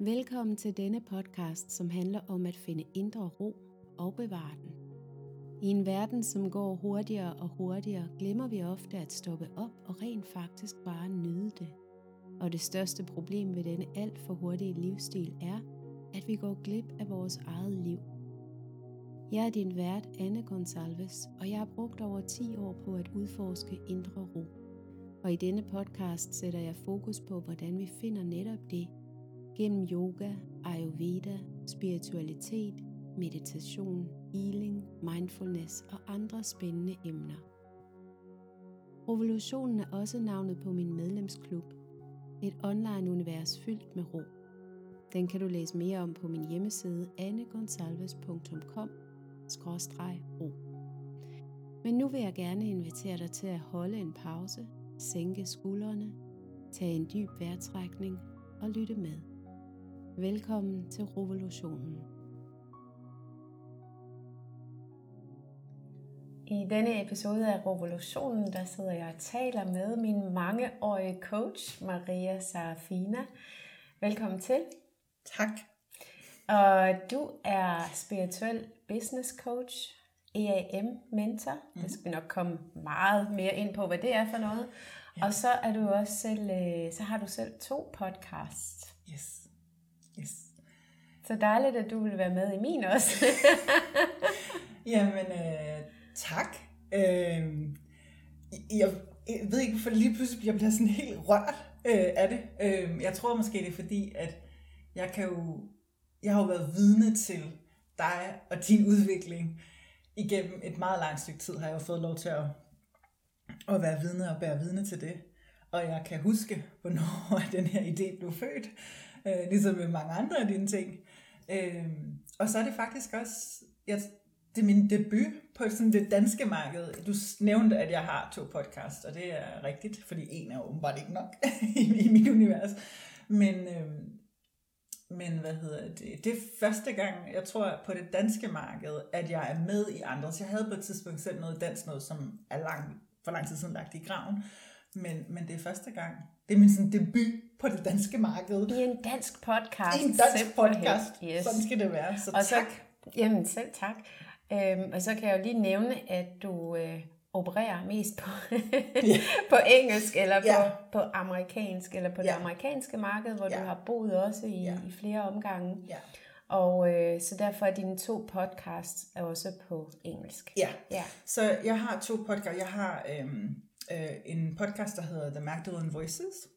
Velkommen til denne podcast, som handler om at finde indre ro og bevare den. I en verden, som går hurtigere og hurtigere, glemmer vi ofte at stoppe op og rent faktisk bare nyde det. Og det største problem ved denne alt for hurtige livsstil er, at vi går glip af vores eget liv. Jeg er din vært, Anne Gonsalves, og jeg har brugt over 10 år på at udforske indre ro. Og i denne podcast sætter jeg fokus på, hvordan vi finder netop det gennem yoga, ayurveda, spiritualitet, meditation, healing, mindfulness og andre spændende emner. Revolutionen er også navnet på min medlemsklub, et online-univers fyldt med ro. Den kan du læse mere om på min hjemmeside annegonsalves.com-ro. Men nu vil jeg gerne invitere dig til at holde en pause, sænke skuldrene, tage en dyb vejrtrækning og lytte med. Velkommen til Revolutionen. I denne episode af Revolutionen, der sidder jeg og taler med min mangeårige coach, Maria Sarafina. Velkommen til. Tak. Og du er spirituel business coach, EAM-mentor. Mm. Det skal vi nok komme meget mere ind på, hvad det er for noget. Ja. Og så er du også selv, øh, så har du selv to podcasts. Yes. Yes. Så dejligt, at du vil være med i min også. Jamen, øh, tak. Øh, jeg, jeg ved ikke, hvorfor lige pludselig jeg bliver sådan helt rørt øh, af det. Øh, jeg tror måske, det er fordi, at jeg kan jo, jeg har jo været vidne til dig og din udvikling igennem et meget langt stykke tid, har jeg jo fået lov til at, at være vidne og bære vidne til det. Og jeg kan huske, hvornår den her idé blev født øh, ligesom med mange andre af dine ting. Øh, og så er det faktisk også, jeg, det er min debut på sådan det danske marked. Du nævnte, at jeg har to podcasts, og det er rigtigt, fordi en er åbenbart ikke nok i, i mit univers. Men, øh, men hvad hedder det? Det er første gang, jeg tror, på det danske marked, at jeg er med i andre. Så jeg havde på et tidspunkt selv noget dansk noget, som er lang, for lang tid siden lagt i graven. Men, men det er første gang. Det er min sådan debut på det danske marked. I en dansk podcast. I en dansk podcast. Yes. Sådan skal det være. Så og tak. Så, jamen selv tak. Øhm, og så kan jeg jo lige nævne, at du øh, opererer mest på, yeah. på engelsk, eller på, yeah. på amerikansk, eller på yeah. det amerikanske marked, hvor yeah. du har boet også i, yeah. i flere omgange. Yeah. Og øh, så derfor er dine to podcasts også på engelsk. Ja, ja. så jeg har to podcasts. Jeg har øhm, øh, en podcast, der hedder The Magdalene Voices,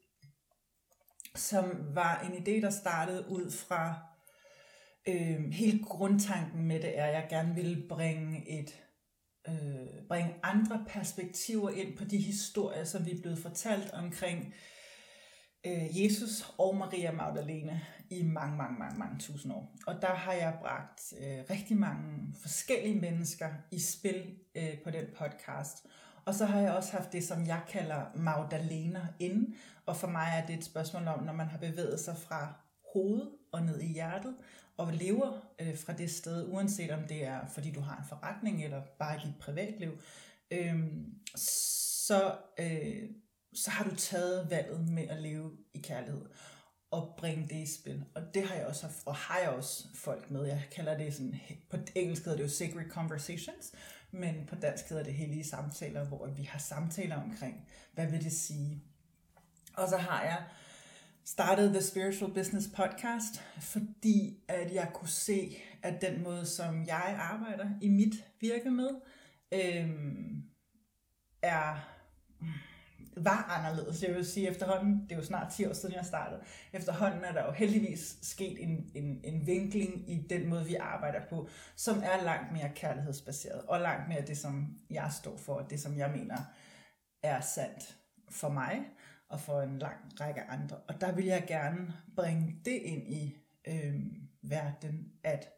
som var en idé, der startede ud fra øh, hele grundtanken med det er, at jeg gerne ville bringe et øh, bringe andre perspektiver ind på de historier, som vi er blevet fortalt omkring øh, Jesus og Maria Magdalene i mange, mange, mange, mange tusind år. Og der har jeg bragt øh, rigtig mange forskellige mennesker i spil øh, på den podcast. Og så har jeg også haft det, som jeg kalder Magdalena ind. Og for mig er det et spørgsmål om, når man har bevæget sig fra hovedet og ned i hjertet, og lever øh, fra det sted, uanset om det er, fordi du har en forretning, eller bare i dit privatliv, øh, så, øh, så har du taget valget med at leve i kærlighed og bringe det i spil. Og det har jeg også haft, og har jeg også folk med. Jeg kalder det sådan, på engelsk hedder det jo sacred conversations, men på dansk hedder det hellige samtaler, hvor vi har samtaler omkring, hvad vil det sige. Og så har jeg startet The Spiritual Business Podcast, fordi at jeg kunne se, at den måde, som jeg arbejder i mit virke med, øhm, er var anderledes. Jeg vil sige efterhånden, det er jo snart 10 år siden jeg startede, efterhånden er der jo heldigvis sket en, en, en vinkling i den måde, vi arbejder på, som er langt mere kærlighedsbaseret, og langt mere det, som jeg står for, og det som jeg mener er sandt for mig, og for en lang række andre. Og der vil jeg gerne bringe det ind i øh, verden, at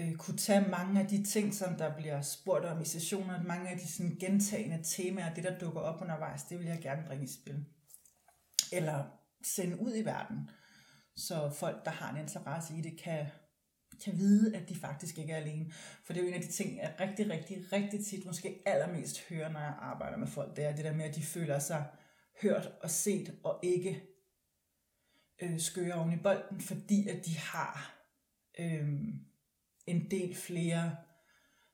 øh, kunne tage mange af de ting, som der bliver spurgt om i sessioner, mange af de sådan, gentagende temaer, det der dukker op undervejs, det vil jeg gerne bringe i spil. Eller sende ud i verden, så folk, der har en interesse i det, kan, kan vide, at de faktisk ikke er alene. For det er jo en af de ting, jeg rigtig, rigtig, rigtig tit måske allermest hører, når jeg arbejder med folk, det er det der med, at de føler sig hørt og set, og ikke øh, skøre oven i bolden, fordi at de har øh, en del flere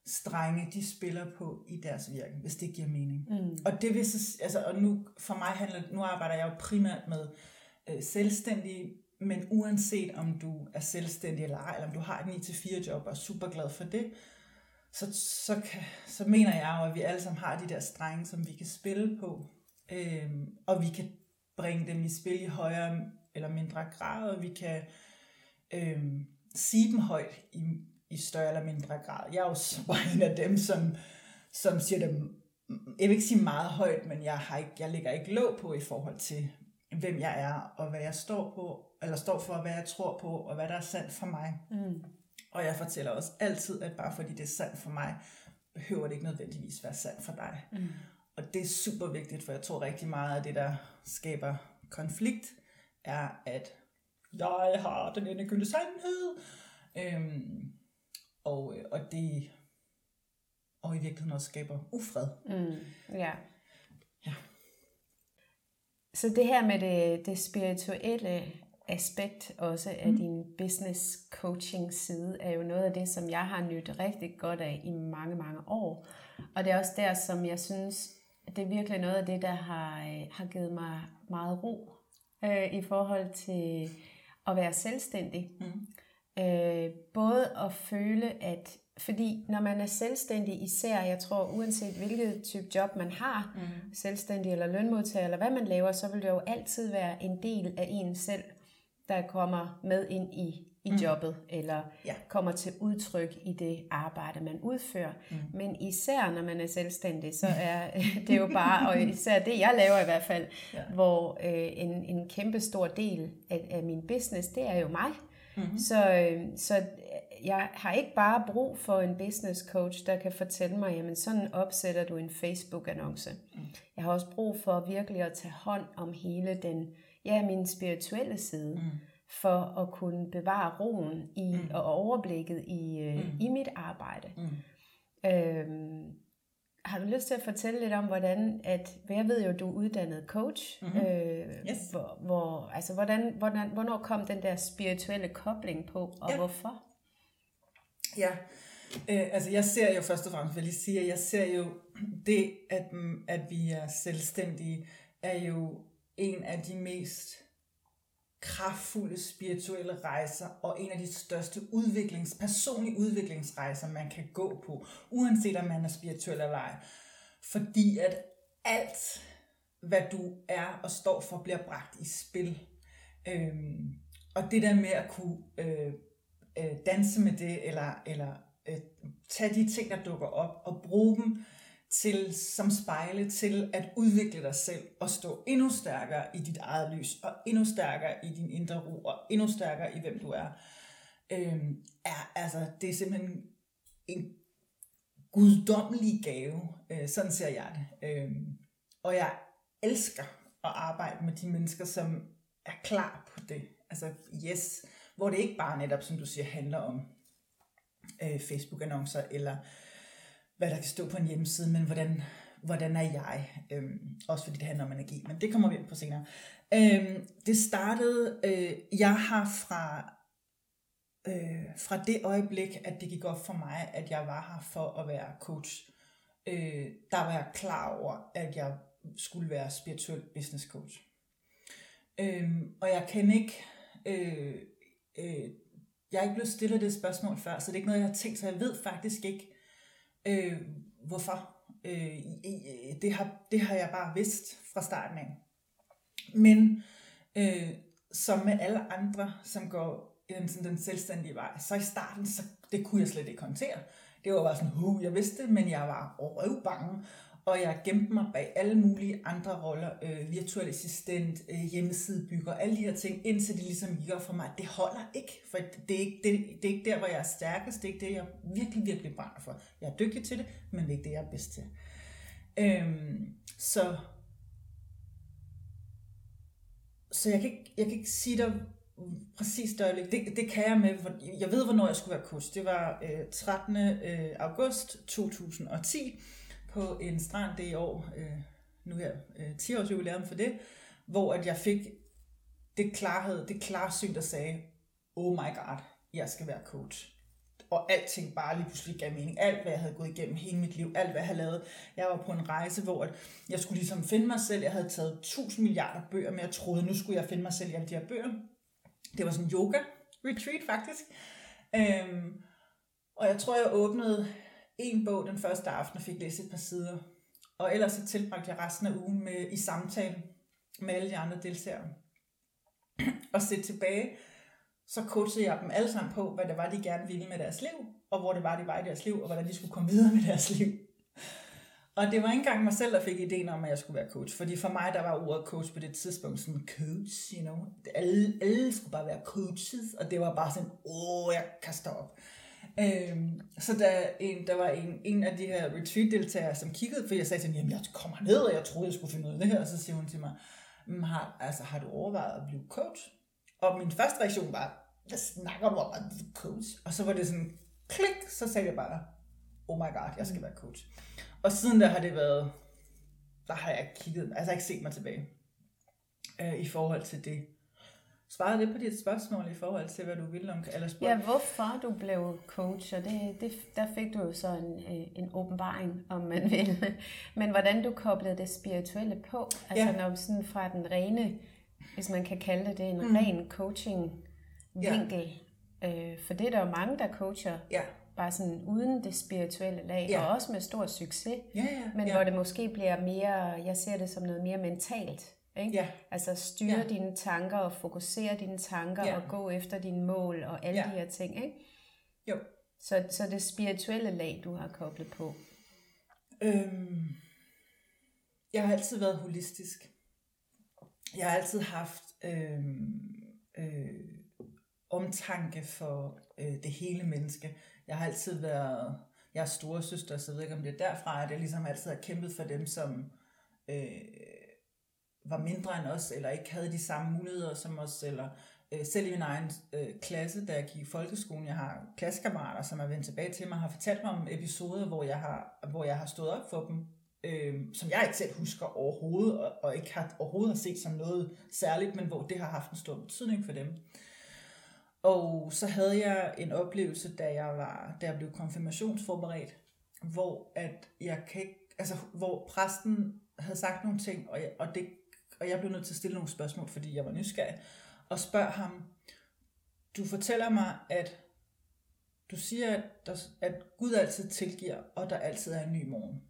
strenge, de spiller på i deres virke, hvis det giver mening. Mm. Og det vil så, altså, og nu, for mig handler, nu arbejder jeg jo primært med øh, selvstændige, men uanset om du er selvstændig eller ej, eller om du har et 9-4 job og er super glad for det, så, så, kan, så mener jeg jo, at vi alle sammen har de der strenge, som vi kan spille på, øh, og vi kan bringe dem i spil i højere eller mindre grad, og vi kan øh, sige dem højt i, i større eller mindre grad. Jeg er jo bare en af dem, som, som siger dem, jeg vil ikke sige meget højt, men jeg, har ikke, jeg lægger ikke låg på i forhold til, hvem jeg er, og hvad jeg står på, eller står for, hvad jeg tror på, og hvad der er sandt for mig. Mm. Og jeg fortæller også altid, at bare fordi det er sandt for mig, behøver det ikke nødvendigvis være sandt for dig. Mm. Og det er super vigtigt, for jeg tror rigtig meget af det, der skaber konflikt, er, at jeg har den endegyldige sandhed, øhm, og, og det og i virkeligheden også skaber ufred. Mm, ja. ja. Så det her med det, det spirituelle aspekt også af mm. din business coaching side, er jo noget af det, som jeg har nydt rigtig godt af i mange, mange år. Og det er også der, som jeg synes, det er virkelig noget af det, der har, øh, har givet mig meget ro øh, i forhold til at være selvstændig. Mm. Øh, både at føle, at fordi når man er selvstændig, især, jeg tror, uanset hvilket type job man har, mm. selvstændig eller lønmodtager, eller hvad man laver, så vil det jo altid være en del af en selv, der kommer med ind i, i mm. jobbet, eller ja. kommer til udtryk i det arbejde, man udfører. Mm. Men især når man er selvstændig, så er det jo bare, og især det jeg laver i hvert fald, ja. hvor øh, en, en kæmpe stor del af, af min business, det er jo mig. Mm-hmm. Så, øh, så jeg har ikke bare brug for en business coach, der kan fortælle mig, jamen sådan opsætter du en Facebook-annonce. Mm. Jeg har også brug for virkelig at tage hånd om hele den, ja, min spirituelle side, mm. for at kunne bevare roen i, mm. og overblikket i, øh, mm. i mit arbejde. Mm. Øhm, har du lyst til at fortælle lidt om, hvordan, at, jeg ved jo, du er uddannet coach, mm-hmm. øh, yes. hvor, hvor, altså, hvordan, hvordan, hvornår kom den der spirituelle kobling på, og ja. hvorfor? Ja, øh, altså jeg ser jo først og fremmest, vil jeg sige, at jeg ser jo det, at, at vi er selvstændige, er jo en af de mest kraftfulde spirituelle rejser og en af de største udviklings, personlige udviklingsrejser, man kan gå på, uanset om man er spirituel eller ej. Fordi at alt, hvad du er og står for, bliver bragt i spil. Øhm, og det der med at kunne øh, øh, danse med det, eller, eller øh, tage de ting, der dukker op, og bruge dem til som spejle til at udvikle dig selv og stå endnu stærkere i dit eget lys og endnu stærkere i din indre ro og endnu stærkere i hvem du er. Øhm, er altså det er simpelthen en guddommelig gave. Øh, sådan ser jeg det. Øhm, og jeg elsker at arbejde med de mennesker, som er klar på det. Altså yes, hvor det ikke bare netop, som du siger, handler om øh, Facebook-annoncer eller hvad der kan stå på en hjemmeside, men hvordan, hvordan er jeg? Øhm, også fordi det handler om energi, men det kommer vi ind på senere. Øhm, det startede, øh, jeg har fra, øh, fra det øjeblik, at det gik op for mig, at jeg var her for at være coach, øh, der var jeg klar over, at jeg skulle være spirituel business coach. Øhm, og jeg kan ikke, øh, øh, jeg er ikke blevet stillet det spørgsmål før, så det er ikke noget, jeg har tænkt, så jeg ved faktisk ikke, Øh, hvorfor? Øh, det, har, det har jeg bare vidst fra starten af. Men øh, som med alle andre, som går den, sådan, den selvstændige vej, så i starten, så det kunne jeg slet ikke håndtere. Det var bare sådan, huh, jeg vidste det, men jeg var røvbange og jeg gemte mig bag alle mulige andre roller, øh, virtuel assistent, øh, hjemmesidebygger, alle de her ting, indtil det ligesom gik op for mig, at det holder ikke, for det er ikke, det, det er ikke der, hvor jeg er stærkest, det er ikke det, jeg virkelig, virkelig brænder for. Jeg er dygtig til det, men det er ikke det, jeg er bedst til. Øhm, så så jeg kan, ikke, jeg kan ikke sige dig præcis det øjeblik. Det, det kan jeg med, jeg ved, hvornår jeg skulle være coach. Det var øh, 13. Øh, august 2010, på en strand det i år, øh, nu her, øh, 10 års jubilæum for det, hvor at jeg fik det klarhed, det klarsyn, der sagde, oh my god, jeg skal være coach. Og alting bare lige pludselig gav mening. Alt, hvad jeg havde gået igennem hele mit liv, alt, hvad jeg havde lavet. Jeg var på en rejse, hvor jeg skulle ligesom finde mig selv. Jeg havde taget 1000 milliarder bøger, men jeg troede, nu skulle jeg finde mig selv i alle de her bøger. Det var sådan en yoga retreat, faktisk. Øhm, og jeg tror, jeg åbnede en bog den første aften og fik læst et par sider. Og ellers så tilbragte jeg resten af ugen med, i samtale med alle de andre deltagere. og set tilbage, så coachede jeg dem alle sammen på, hvad det var, de gerne ville med deres liv, og hvor det var, de var i deres liv, og hvordan de skulle komme videre med deres liv. Og det var ikke engang mig selv, der fik ideen om, at jeg skulle være coach. Fordi for mig, der var ordet coach på det tidspunkt sådan coach, you know. Alle, alle skulle bare være coaches, og det var bare sådan, åh, jeg kaster op. Øhm, så der, en, der var en, en af de her retreat-deltagere, som kiggede, for jeg sagde til hende, jamen jeg kommer ned, og jeg troede, jeg skulle finde ud af det her. Og så siger hun til mig, mm, har, altså, har du overvejet at blive coach? Og min første reaktion var, hvad snakker du om at blive coach? Og så var det sådan, klik, så sagde jeg bare, oh my god, jeg skal være coach. Og siden der har det været, der har jeg kigget, altså ikke set mig tilbage øh, i forhold til det. Svarede det på dit spørgsmål i forhold til, hvad du ville om, eller spurgte? Ja, hvorfor du blev coach, og det, det, der fik du jo så en, øh, en åbenbaring, om man vil. Men hvordan du koblede det spirituelle på, altså ja. når sådan fra den rene, hvis man kan kalde det det, en mm. ren coaching vinkel. Ja. Øh, for det er der jo mange, der coacher ja bare sådan uden det spirituelle lag, ja. og også med stor succes, ja, ja, men ja. hvor det måske bliver mere, jeg ser det som noget mere mentalt. Ikke? Ja. Altså styre ja. dine tanker og fokusere dine tanker ja. og gå efter dine mål og alle ja. de her ting. Ikke? Jo. Så, så det spirituelle lag, du har koblet på? Øhm, jeg har altid været holistisk. Jeg har altid haft øhm, øh, omtanke for øh, det hele menneske. Jeg har altid været, jeg er store søster, så jeg ved ikke, om det er derfra, at jeg ligesom altid har kæmpet for dem, som øh, var mindre end os, eller ikke havde de samme muligheder som os, eller øh, selv i min egen øh, klasse, da jeg gik i folkeskolen, jeg har klassekammerater, som er vendt tilbage til mig, har fortalt mig om episoder, hvor jeg har, hvor jeg har stået op for dem, øh, som jeg ikke selv husker overhovedet, og, og ikke har overhovedet har set som noget særligt, men hvor det har haft en stor betydning for dem. Og så havde jeg en oplevelse, da jeg var, da jeg blev konfirmationsforberedt, hvor at jeg kan ikke, altså hvor præsten havde sagt nogle ting, og jeg, og, det, og jeg blev nødt til at stille nogle spørgsmål, fordi jeg var nysgerrig, og spørger ham, du fortæller mig, at du siger, at, der, at Gud altid tilgiver, og der altid er en ny morgen.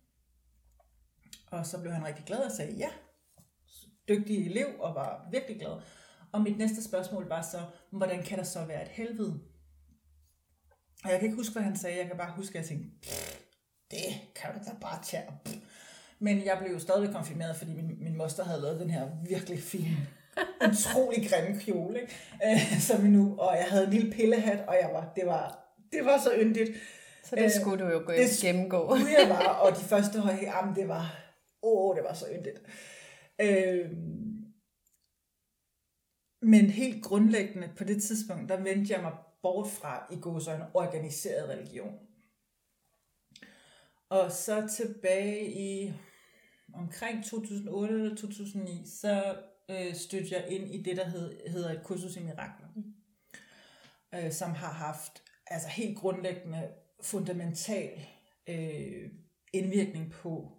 Og så blev han rigtig glad og sagde, ja, dygtig elev, og var virkelig glad. Og mit næste spørgsmål var så, hvordan kan der så være et helvede? Og jeg kan ikke huske, hvad han sagde. Jeg kan bare huske, at jeg tænkte, det kan du da bare tage. Men jeg blev jo stadig konfirmeret, fordi min, min moster havde lavet den her virkelig fine, utrolig grimme kjole, ikke? Øh, som nu, og jeg havde en lille pillehat, og jeg var, det var, det var så yndigt. Så det skulle du jo gå det gennemgå. Det jeg var, og de første høje arme, det var, åh, det var så yndigt. Øh, men helt grundlæggende på det tidspunkt, der vendte jeg mig bort fra i går så en organiseret religion. Og så tilbage i omkring 2008 eller 2009, så øh, stødte jeg ind i det, der hed, hedder et kursus i mirakler. Mm. Øh, som har haft altså helt grundlæggende fundamental øh, indvirkning på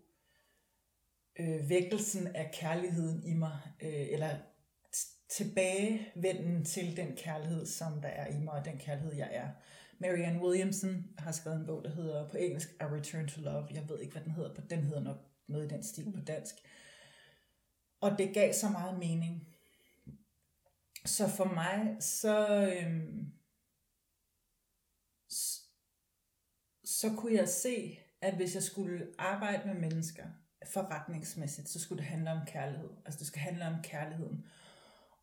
øh, vækkelsen af kærligheden i mig, øh, eller tilbagevenden til den kærlighed, som der er i mig, og den kærlighed, jeg er. Marianne Williamson har skrevet en bog, der hedder på engelsk A Return to Love. Jeg ved ikke, hvad den hedder, på den hedder nok noget i den stil på dansk. Og det gav så meget mening. Så for mig, så, øhm, så kunne jeg se, at hvis jeg skulle arbejde med mennesker forretningsmæssigt, så skulle det handle om kærlighed. Altså det skal handle om kærligheden.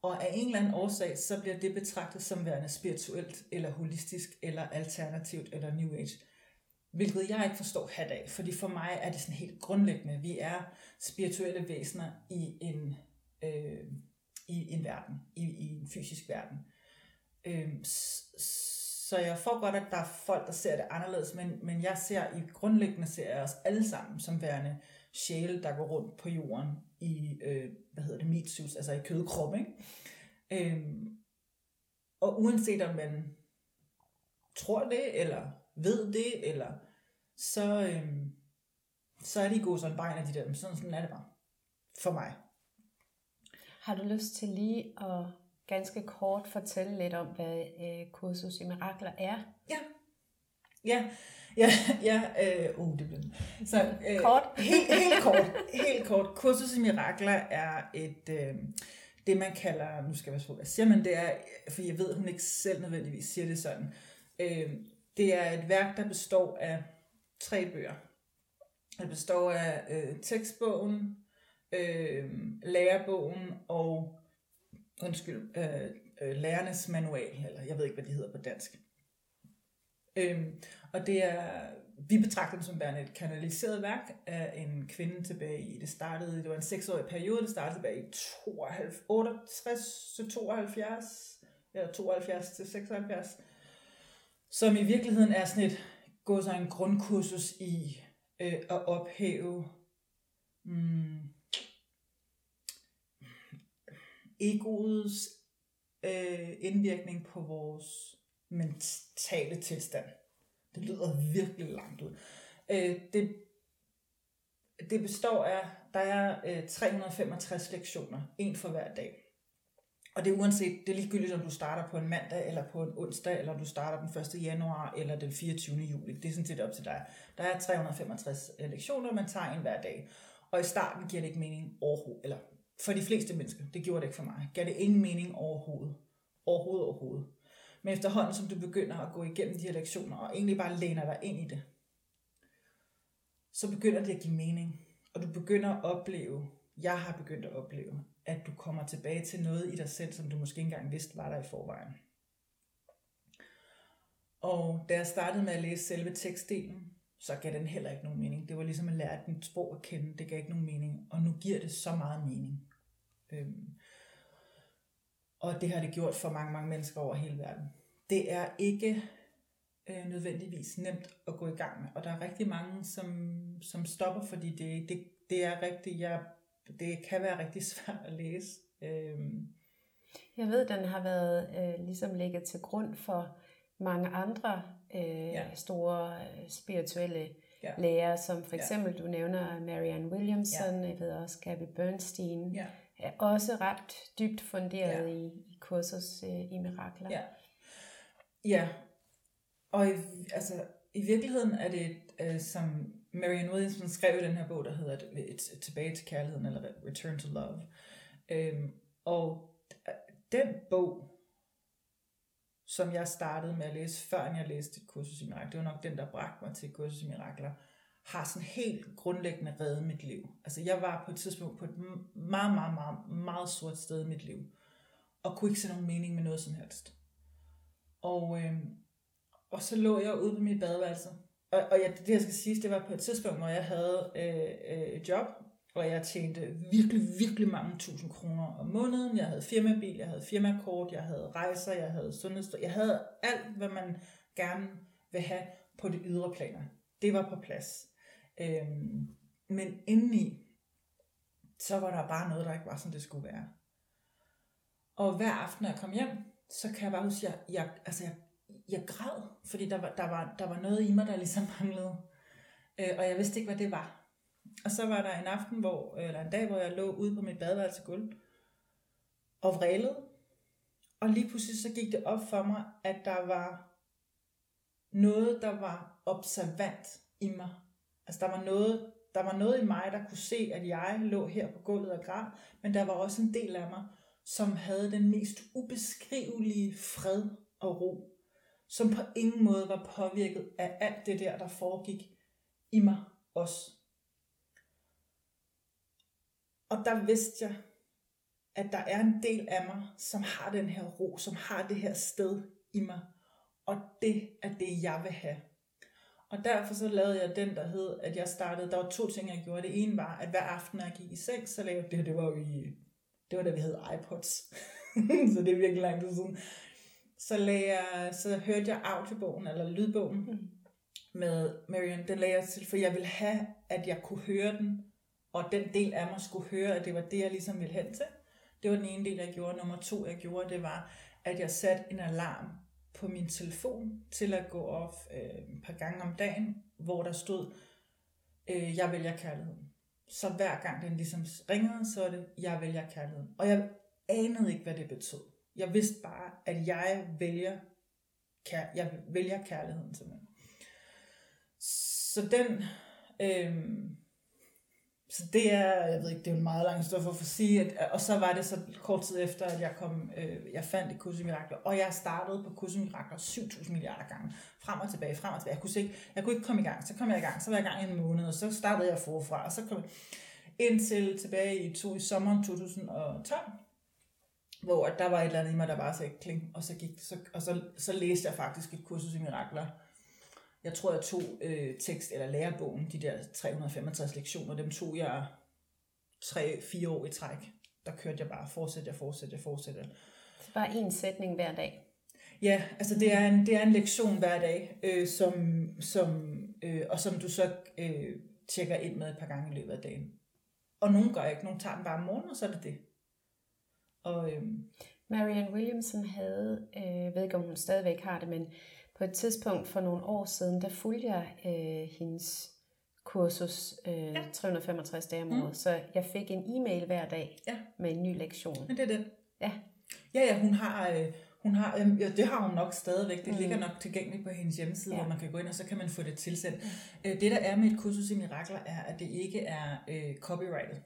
Og af en eller anden årsag, så bliver det betragtet som værende spirituelt, eller holistisk, eller alternativt, eller new age. Hvilket jeg ikke forstår hat af, fordi for mig er det sådan helt grundlæggende. Vi er spirituelle væsener i en, øh, i en verden, i, i en fysisk verden. Øh, så jeg får godt, at der er folk, der ser det anderledes, men, men jeg ser i grundlæggende ser jeg os alle sammen som værende sjæle, der går rundt på jorden i, øh, hvad hedder det, meat suits, altså i kødkrum, ikke? Øhm, og uanset om man tror det, eller ved det, eller så, øhm, så er de gode sådan bare en af de der, sådan, sådan er det bare. For mig. Har du lyst til lige at ganske kort fortælle lidt om, hvad øh, kursus i mirakler er? Ja. Ja, ja, ja, øh, uh, det bliver Så, øh, kort? helt, helt kort, helt kort. Kursus i mirakler er et, øh, det man kalder, nu skal jeg være hvad siger man, det er, for jeg ved, hun ikke selv nødvendigvis siger det sådan, øh, det er et værk, der består af tre bøger. Det består af øh, tekstbogen, øh, lærebogen og undskyld, øh, øh, lærernes manual, eller jeg ved ikke, hvad det hedder på dansk. Øhm, og det er, vi betragter dem som værende et kanaliseret værk af en kvinde tilbage i, det startede, det var en seksårig periode, det startede tilbage i 62, 68 til 72, eller 72 til 76, som i virkeligheden er sådan et, gå sig en grundkursus i øh, at ophæve mm, egoets øh, indvirkning på vores mentale tilstand. Det lyder virkelig langt ud. Øh, det, det består af, der er øh, 365 lektioner, en for hver dag. Og det er uanset, det er ligegyldigt, om du starter på en mandag, eller på en onsdag, eller du starter den 1. januar, eller den 24. juli. Det er sådan set op til dig. Der er 365 øh, lektioner, man tager en hver dag. Og i starten giver det ikke mening overhovedet, eller for de fleste mennesker, det gjorde det ikke for mig, gav det ingen mening overhovedet. Overhovedet, overhovedet. Men efterhånden, som du begynder at gå igennem de her lektioner, og egentlig bare læner dig ind i det, så begynder det at give mening. Og du begynder at opleve, jeg har begyndt at opleve, at du kommer tilbage til noget i dig selv, som du måske ikke engang vidste var der i forvejen. Og da jeg startede med at læse selve tekstdelen, så gav den heller ikke nogen mening. Det var ligesom at lære den sprog at kende. Det gav ikke nogen mening. Og nu giver det så meget mening. Øhm, og det har det gjort for mange, mange mennesker over hele verden. Det er ikke øh, nødvendigvis nemt at gå i gang med, og der er rigtig mange, som, som stopper, fordi det, det, det er rigtig, ja, det kan være rigtig svært at læse. Øhm. Jeg ved, den har været øh, ligesom ligget til grund for mange andre øh, ja. store øh, spirituelle ja. lærer, som for eksempel, ja. du nævner Marianne Williamson, ja. jeg ved også Gabby Bernstein, ja er også ret dybt funderet ja. i, i kursus øh, i mirakler. Ja. ja, og i, altså, i virkeligheden er det, øh, som Marianne Williamson skrev den her bog, der hedder et, Tilbage til kærligheden, eller Return to Love. Øhm, og den bog, som jeg startede med at læse, før jeg læste et kursus i mirakler, det var nok den, der bragte mig til kursus i mirakler, har sådan helt grundlæggende reddet mit liv. Altså jeg var på et tidspunkt på et meget, meget, meget, meget sort sted i mit liv, og kunne ikke se nogen mening med noget som helst. Og, øh, og så lå jeg ude på mit badeværelse, og, og jeg, det jeg skal sige, det var på et tidspunkt, hvor jeg havde øh, øh, et job, og jeg tjente virkelig, virkelig mange tusind kroner om måneden. Jeg havde firmabil, jeg havde firmakort, jeg havde rejser, jeg havde sundheds... Jeg havde alt, hvad man gerne vil have på det ydre planer. Det var på plads. Øhm, men indeni, så var der bare noget, der ikke var, som det skulle være. Og hver aften, når jeg kom hjem, så kan jeg bare huske, at jeg, jeg, altså jeg, jeg græd, fordi der var, der, var, der var noget i mig, der ligesom manglede. Øh, og jeg vidste ikke, hvad det var. Og så var der en aften, hvor, eller en dag, hvor jeg lå ude på mit badeværelse gulv og vrælede. Og lige pludselig så gik det op for mig, at der var noget, der var observant i mig. Altså der var noget, der var noget i mig, der kunne se, at jeg lå her på gulvet og græd, men der var også en del af mig, som havde den mest ubeskrivelige fred og ro, som på ingen måde var påvirket af alt det der, der foregik i mig også. Og der vidste jeg, at der er en del af mig, som har den her ro, som har det her sted i mig. Og det er det, jeg vil have. Og derfor så lavede jeg den, der hed, at jeg startede, der var to ting, jeg gjorde. Det ene var, at hver aften, når jeg gik i seng, så lavede det, det var jo i, det var da vi havde iPods. så det er virkelig lang tid siden. Så, lagde jeg, så hørte jeg audiobogen, eller lydbogen, mm. med Marion. Den lagde jeg til, for jeg ville have, at jeg kunne høre den, og den del af mig skulle høre, at det var det, jeg ligesom ville hen til. Det var den ene del, jeg gjorde. Nummer to, jeg gjorde, det var, at jeg satte en alarm på min telefon til at gå off øh, et par gange om dagen, hvor der stod, øh, jeg vælger kærligheden. Så hver gang den ligesom ringede, så er det, jeg vælger kærligheden. Og jeg anede ikke, hvad det betød. Jeg vidste bare, at jeg vælger, kær, jeg vælger kærligheden til simpelthen. Så den, øh, så det er, jeg ved ikke, det er en meget lang historie for at sige, at, og så var det så kort tid efter, at jeg kom, øh, jeg fandt et kursus i mirakler, og jeg startede på kursus i mirakler 7.000 milliarder gange, frem og tilbage, frem og tilbage. Jeg kunne, ikke, jeg kunne ikke komme i gang, så kom jeg i gang, så var jeg i gang i en måned, og så startede jeg forfra, og så kom jeg indtil tilbage i, to, i sommeren 2012, hvor der var et eller andet i mig, der bare sagde kling, og så, gik, så, og så, så læste jeg faktisk et kursus i mirakler, jeg tror, jeg tog øh, tekst- eller lærebogen, de der 365 lektioner, dem tog jeg 3-4 år i træk. Der kørte jeg bare, fortsæt, jeg fortsæt, jeg fortsætter. Så bare en sætning hver dag? Ja, altså det er en, det er en lektion hver dag, øh, som, som, øh, og som du så øh, tjekker ind med et par gange i løbet af dagen. Og nogen gør ikke, nogen tager den bare om morgenen, og så er det det. Og, øh, Marianne Williamson havde, øh, ved ikke om hun stadigvæk har det, men på et tidspunkt for nogle år siden, der fulgte jeg øh, hendes kursus øh, ja. 365 dage om året, mm. så jeg fik en e-mail hver dag ja. med en ny lektion. Men det er den. Ja. Ja, ja, hun har, øh, hun har øh, ja, det har hun nok stadigvæk. Det mm. ligger nok tilgængeligt på hendes hjemmeside, ja. hvor man kan gå ind, og så kan man få det tilsendt. Mm. Øh, det, der er med et kursus i mirakler, er, at det ikke er øh, copyrighted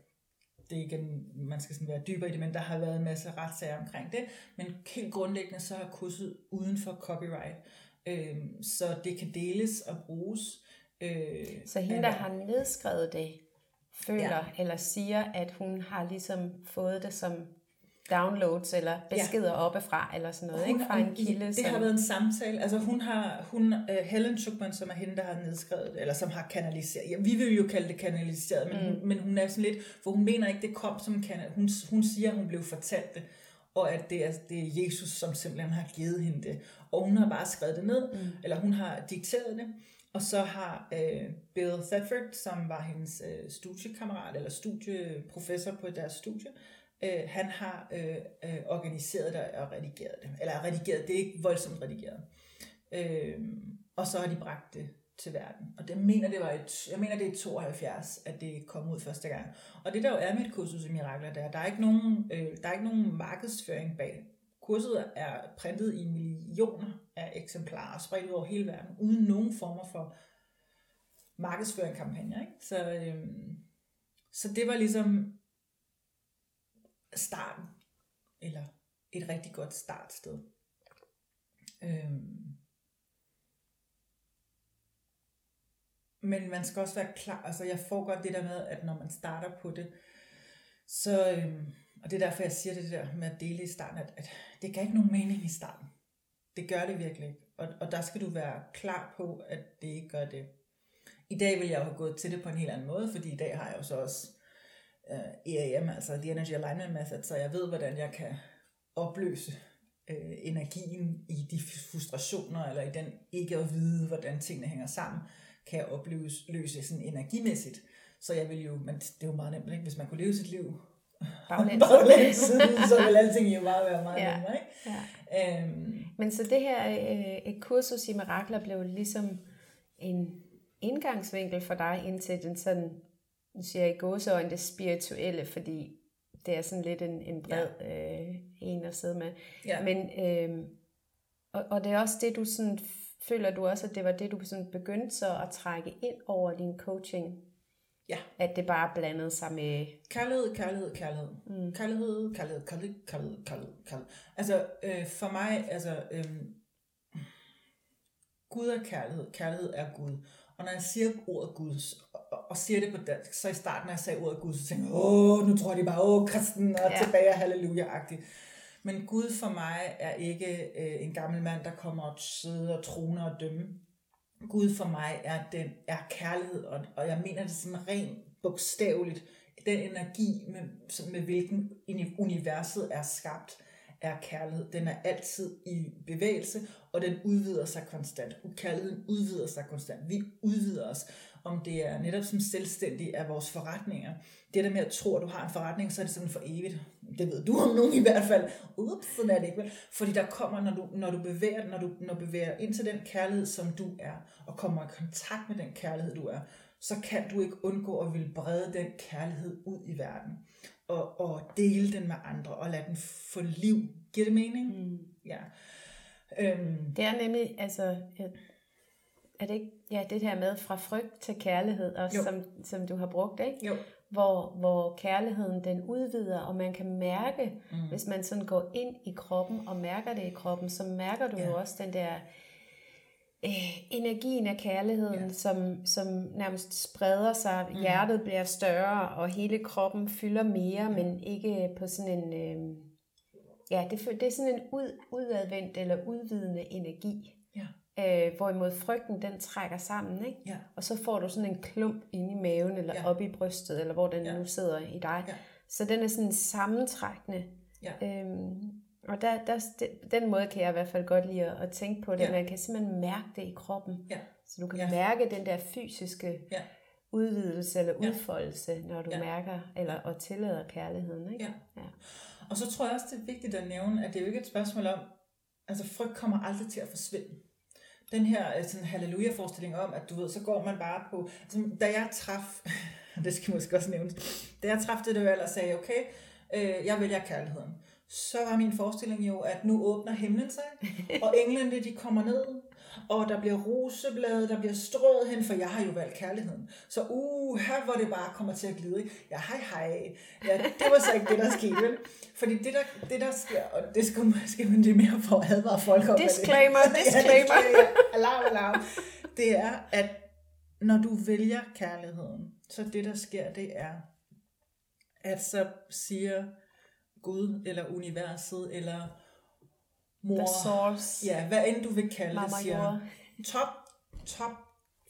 det ikke man skal sådan være dybere i det, men der har været en masse retssager omkring det. Men helt grundlæggende så er kurset uden for copyright øh, så det kan deles og bruges. Øh, så hende, der har nedskrevet det, føler ja. eller siger, at hun har ligesom fået det som downloads eller beskeder ja. oppefra eller sådan noget, hun, ikke? Fra en kilde. Det som... har været en samtale. Altså hun har, hun, uh, Helen Schuckman, som er hende, der har nedskrevet eller som har kanaliseret. Ja, vi vil jo kalde det kanaliseret, men, mm. hun, men hun er sådan lidt, for hun mener ikke, det kom som kanal. Hun, hun siger, hun blev fortalt det og at det er, det er Jesus, som simpelthen har givet hende det. Og hun har bare skrevet det ned, mm. eller hun har dikteret det, og så har øh, Bill Thetford, som var hendes øh, studiekammerat, eller studieprofessor på deres studie, øh, han har øh, øh, organiseret det og redigeret det. Eller redigeret, det er ikke voldsomt redigeret. Øh, og så har de bragt det til verden. Og det mener, det var et, jeg mener, det er 72, at det kom ud første gang. Og det der jo er med et kursus i mirakler, der, der er ikke nogen, øh, der er ikke nogen markedsføring bag. Kurset er printet i millioner af eksemplarer, spredt over hele verden, uden nogen former for markedsføringskampagner. Ikke? Så, øh, så det var ligesom starten, eller et rigtig godt startsted. Øhm. Men man skal også være klar, altså jeg får godt det der med, at når man starter på det, så, øhm, og det er derfor, jeg siger det der med at dele i starten, at, at det gør ikke nogen mening i starten. Det gør det virkelig ikke. Og, og der skal du være klar på, at det ikke gør det. I dag vil jeg jo have gået til det på en helt anden måde, fordi i dag har jeg jo så også øh, EAM, altså The Energy Alignment Method, så jeg ved, hvordan jeg kan opløse uh, energien i de frustrationer, eller i den ikke at vide, hvordan tingene hænger sammen kan jeg opleve løse sådan energimæssigt. Så jeg vil jo, men det er jo meget nemt, ikke? hvis man kunne leve sit liv baglæns, baglæns så vil alting jo bare være meget ja. nemmere. Ikke? Ja. Øhm. Men så det her øh, et kursus i mirakler blev ligesom en indgangsvinkel for dig ind til den sådan, nu siger jeg i gåseøjne, det spirituelle, fordi det er sådan lidt en, en bred ja. øh, en at sidde med. Ja. Men, øh, og, og det er også det, du sådan Føler du også, at det var det, du sådan begyndte så at trække ind over din coaching? Ja. At det bare blandede sig med... Kærlighed, kærlighed, kærlighed. Mm. Kærlighed, kærlighed, kærlighed, kærlighed, kærlighed, kærlighed. Altså, øh, for mig, altså... Øh, Gud er kærlighed. Kærlighed er Gud. Og når jeg siger ordet Gud, og, siger det på dansk, så i starten, når jeg sagde ordet Gud, så tænkte jeg, åh, nu tror de bare, åh, kristen, og ja. tilbage, halleluja-agtigt. Men Gud for mig er ikke øh, en gammel mand, der kommer og sidder og troner og dømme. Gud for mig er den er kærlighed, og, og jeg mener det sådan rent bogstaveligt. Den energi, med, med hvilken universet er skabt, er kærlighed. Den er altid i bevægelse, og den udvider sig konstant. Kærligheden udvider sig konstant. Vi udvider os. Om det er netop som selvstændig af vores forretninger. Det der med at tro, at du har en forretning, så er det sådan for evigt det ved du om nogen i hvert fald, ups, sådan er det ikke vel? Fordi der kommer, når du, når du bevæger, når du, når du bevæger ind til den kærlighed, som du er, og kommer i kontakt med den kærlighed, du er, så kan du ikke undgå at ville brede den kærlighed ud i verden, og, og dele den med andre, og lade den få liv. Giver det mening? Mm. Ja. Øhm. Det er nemlig, altså, er det ikke, ja, det her med fra frygt til kærlighed, også, som, som du har brugt, ikke? Jo. Hvor, hvor kærligheden den udvider, og man kan mærke, mm. hvis man sådan går ind i kroppen og mærker det i kroppen, så mærker du ja. jo også den der øh, energien af kærligheden, ja. som, som nærmest spreder sig. Mm. Hjertet bliver større, og hele kroppen fylder mere, mm. men ikke på sådan en... Øh, ja, det, det er sådan en ud, udadvendt eller udvidende energi. Øh, hvorimod frygten, den trækker sammen, ikke? Ja. Og så får du sådan en klump inde i maven, eller ja. op i brystet, eller hvor den ja. nu sidder i dig. Ja. Så den er sådan sammentrækkende. Ja. Øhm, og der, der, den måde kan jeg i hvert fald godt lide at, at tænke på det. Ja. Man kan simpelthen mærke det i kroppen. Ja. Så du kan ja. mærke den der fysiske ja. udvidelse eller udfoldelse, ja. når du ja. mærker eller og tillader kærligheden. Ikke? Ja. ja. Og så tror jeg også, det er vigtigt at nævne, at det er jo ikke et spørgsmål om, altså frygt kommer aldrig til at forsvinde den her øh, sådan halleluja-forestilling om, at du ved, så går man bare på, altså, da jeg traf, det skal måske også nævnes, da jeg traf det der valg og sagde, okay, øh, jeg vælger kærligheden, så var min forestilling jo, at nu åbner himlen sig, og englene de kommer ned, og der bliver roseblade, der bliver strøget hen, for jeg har jo valgt kærligheden. Så uh, her hvor det bare kommer til at glide. Ja, hej hej. Ja, det var så ikke det, der skete, vel? Fordi det der, det der sker, og det skal, skal man det mere for at advare folk om. Disclaimer, det. disclaimer. ja, alarm, alarm. Det er, at når du vælger kærligheden, så det der sker, det er, at så siger Gud, eller universet, eller mor, The source. Ja, hvad end du vil kalde Mama det, siger, top, top,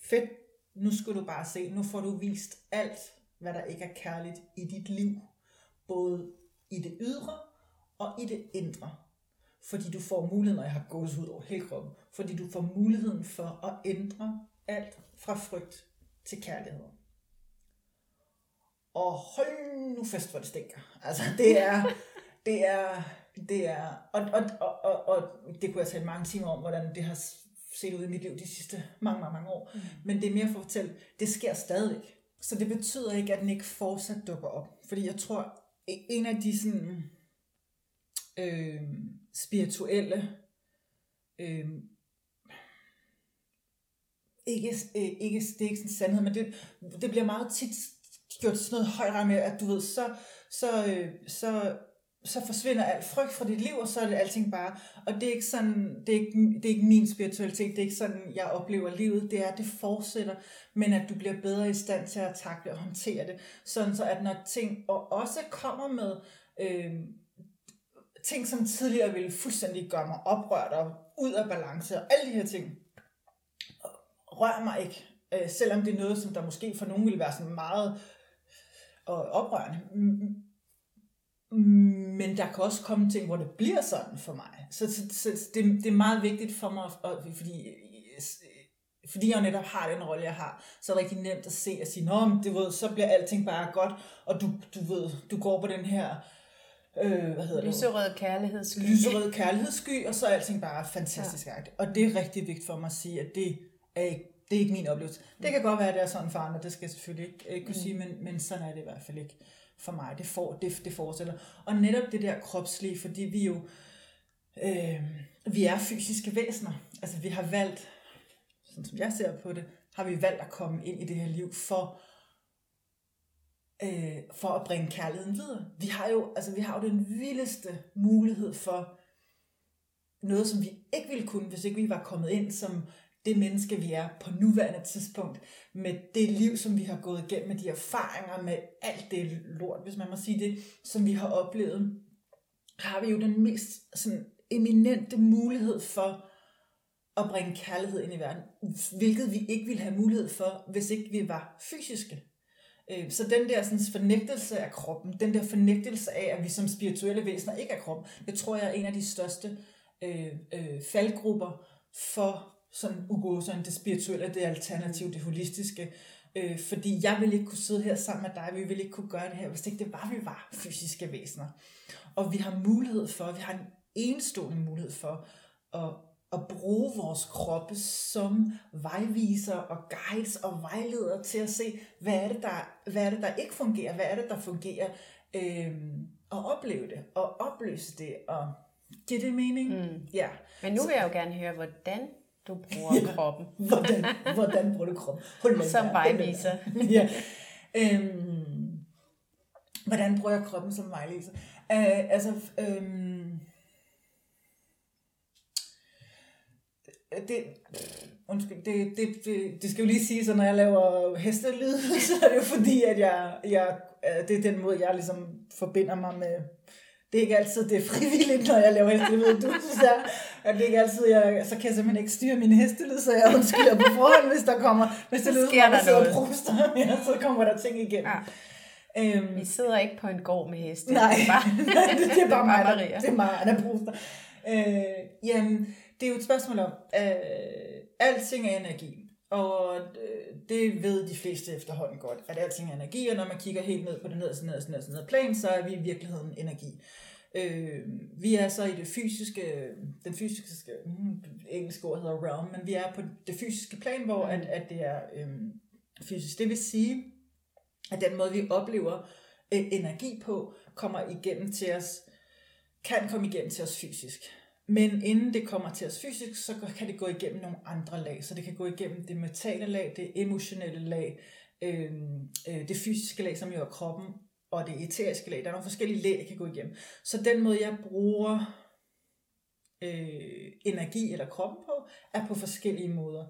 fedt, nu skal du bare se, nu får du vist alt, hvad der ikke er kærligt i dit liv, både i det ydre og i det indre. Fordi du får muligheden, og jeg har gået ud over hele kroppen, fordi du får muligheden for at ændre alt fra frygt til kærlighed. Og hold nu fast, hvor det stinker. Altså, det er, det er, det er, og, og, og, og, og det kunne jeg tale mange timer om, hvordan det har set ud i mit liv de sidste mange, mange, mange år. Mm. Men det er mere for at fortælle, det sker stadigvæk. Så det betyder ikke, at den ikke fortsat dukker op. Fordi jeg tror, en af de sådan, øh, spirituelle, øh, ikke, øh, ikke, det er ikke sådan sandhed, men det, det bliver meget tit gjort sådan noget højere med, at du ved, så, så, øh, så så forsvinder alt frygt fra dit liv, og så er det alting bare. Og det er ikke sådan, det er ikke, det er ikke min spiritualitet, det er ikke sådan, jeg oplever livet. Det er, at det fortsætter, men at du bliver bedre i stand til at takle og håndtere det. Sådan så, at når ting, og også kommer med øh, ting, som tidligere ville fuldstændig gøre mig oprørt og ud af balance, og alle de her ting, rør mig ikke. Øh, selvom det er noget, som der måske for nogen ville være sådan meget og oprørende men der kan også komme ting, hvor det bliver sådan for mig. Så, så, så det, det er meget vigtigt for mig, fordi, fordi jeg netop har den rolle, jeg har, så er det rigtig nemt at se og sige, Nå, men det ved, så bliver alting bare godt, og du, du ved, du går på den her, øh, hvad hedder Lyserød det? kærlighedssky. Lyserød kærlighedssky, og så er alting bare fantastisk. Ja. Og det er rigtig vigtigt for mig at sige, at det er ikke, det er ikke min oplevelse. Det kan godt være, at det er sådan for andre, det skal jeg selvfølgelig ikke, ikke kunne mm. sige, men, men sådan er det i hvert fald ikke for mig. Det, for, det, det forestiller. Og netop det der kropslige, fordi vi jo, øh, vi er fysiske væsener. Altså vi har valgt, sådan som jeg ser på det, har vi valgt at komme ind i det her liv for, øh, for at bringe kærligheden videre. Vi har jo, altså vi har jo den vildeste mulighed for noget, som vi ikke ville kunne, hvis ikke vi var kommet ind som det menneske, vi er på nuværende tidspunkt, med det liv, som vi har gået igennem, med de erfaringer, med alt det lort, hvis man må sige det, som vi har oplevet, har vi jo den mest sådan, eminente mulighed for at bringe kærlighed ind i verden, hvilket vi ikke ville have mulighed for, hvis ikke vi var fysiske. Øh, så den der sådan, fornægtelse af kroppen, den der fornægtelse af, at vi som spirituelle væsener ikke er kroppen, det tror jeg er en af de største øh, øh, faldgrupper for sådan ugåseren, det spirituelle, det alternative, det holistiske, Øh, fordi jeg ville ikke kunne sidde her sammen med dig, vi ville ikke kunne gøre det her, hvis ikke det var, vi var fysiske væsener. Og vi har mulighed for, vi har en enestående mulighed for at, at bruge vores kroppe som vejviser og guides og vejleder til at se, hvad er det, der, hvad er det, der ikke fungerer, hvad er det, der fungerer, øh, og opleve det, og opløse det, og giver det mening? Mm. Ja. Men nu vil jeg jo gerne høre, hvordan du bruger ja. kroppen. hvordan, hvordan bruger du kroppen? Hold som vejviser. ja. Øhm, hvordan bruger jeg kroppen som vejviser? Uh, altså, øhm, det, undskyld, det, det, det, det skal jo lige sige, så når jeg laver hestelyd, så er det jo fordi, at jeg, jeg, det er den måde, jeg ligesom forbinder mig med, det er ikke altid, det er frivilligt, når jeg laver hestelyd. Du synes, jeg, at det er ikke altid, jeg, så kan jeg simpelthen ikke styre min hestelyd, så jeg undskylder på forhånd, hvis der kommer, hvis det lyder, som der sidder og ja, så kommer der ting igennem. Ja. Øhm, Vi sidder ikke på en gård med heste. Nej, det er bare, det, det er bare mig, der, det er mig, der pruster. Øh, jamen, det er jo et spørgsmål om, øh, alting er energi. Og øh, det ved de fleste efterhånden godt, at alting er energi, og når man kigger helt ned på det nederste, nederste, nederste, nederste plan, så er vi i virkeligheden energi. Øh, vi er så i det fysiske, den fysiske, mm, engelske ord hedder realm, men vi er på det fysiske plan, hvor at, at det er øh, fysisk. Det vil sige, at den måde, vi oplever øh, energi på, kommer igennem til os, kan komme igennem til os fysisk. Men inden det kommer til os fysisk, så kan det gå igennem nogle andre lag. Så det kan gå igennem det mentale lag, det emotionelle lag, øh, øh, det fysiske lag, som jo er kroppen, og det eteriske lag. Der er nogle forskellige lag, der kan gå igennem. Så den måde, jeg bruger øh, energi eller kroppen på, er på forskellige måder.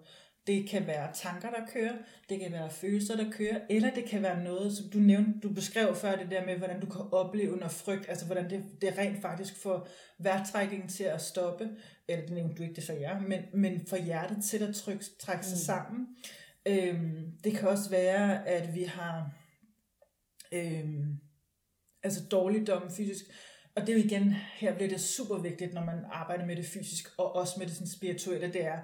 Det kan være tanker, der kører, det kan være følelser, der kører, eller det kan være noget, som du nævnte, du beskrev før det der med, hvordan du kan opleve når frygt, altså hvordan det, det rent faktisk får vejrtrækningen til at stoppe, eller det nævnte du ikke, det så jeg, men, men for hjertet til at trykke, trække sig mm. sammen. Øhm, det kan også være, at vi har øhm, altså dårligdom fysisk, og det er jo igen, her bliver det super vigtigt, når man arbejder med det fysisk, og også med det sådan spirituelle, det er,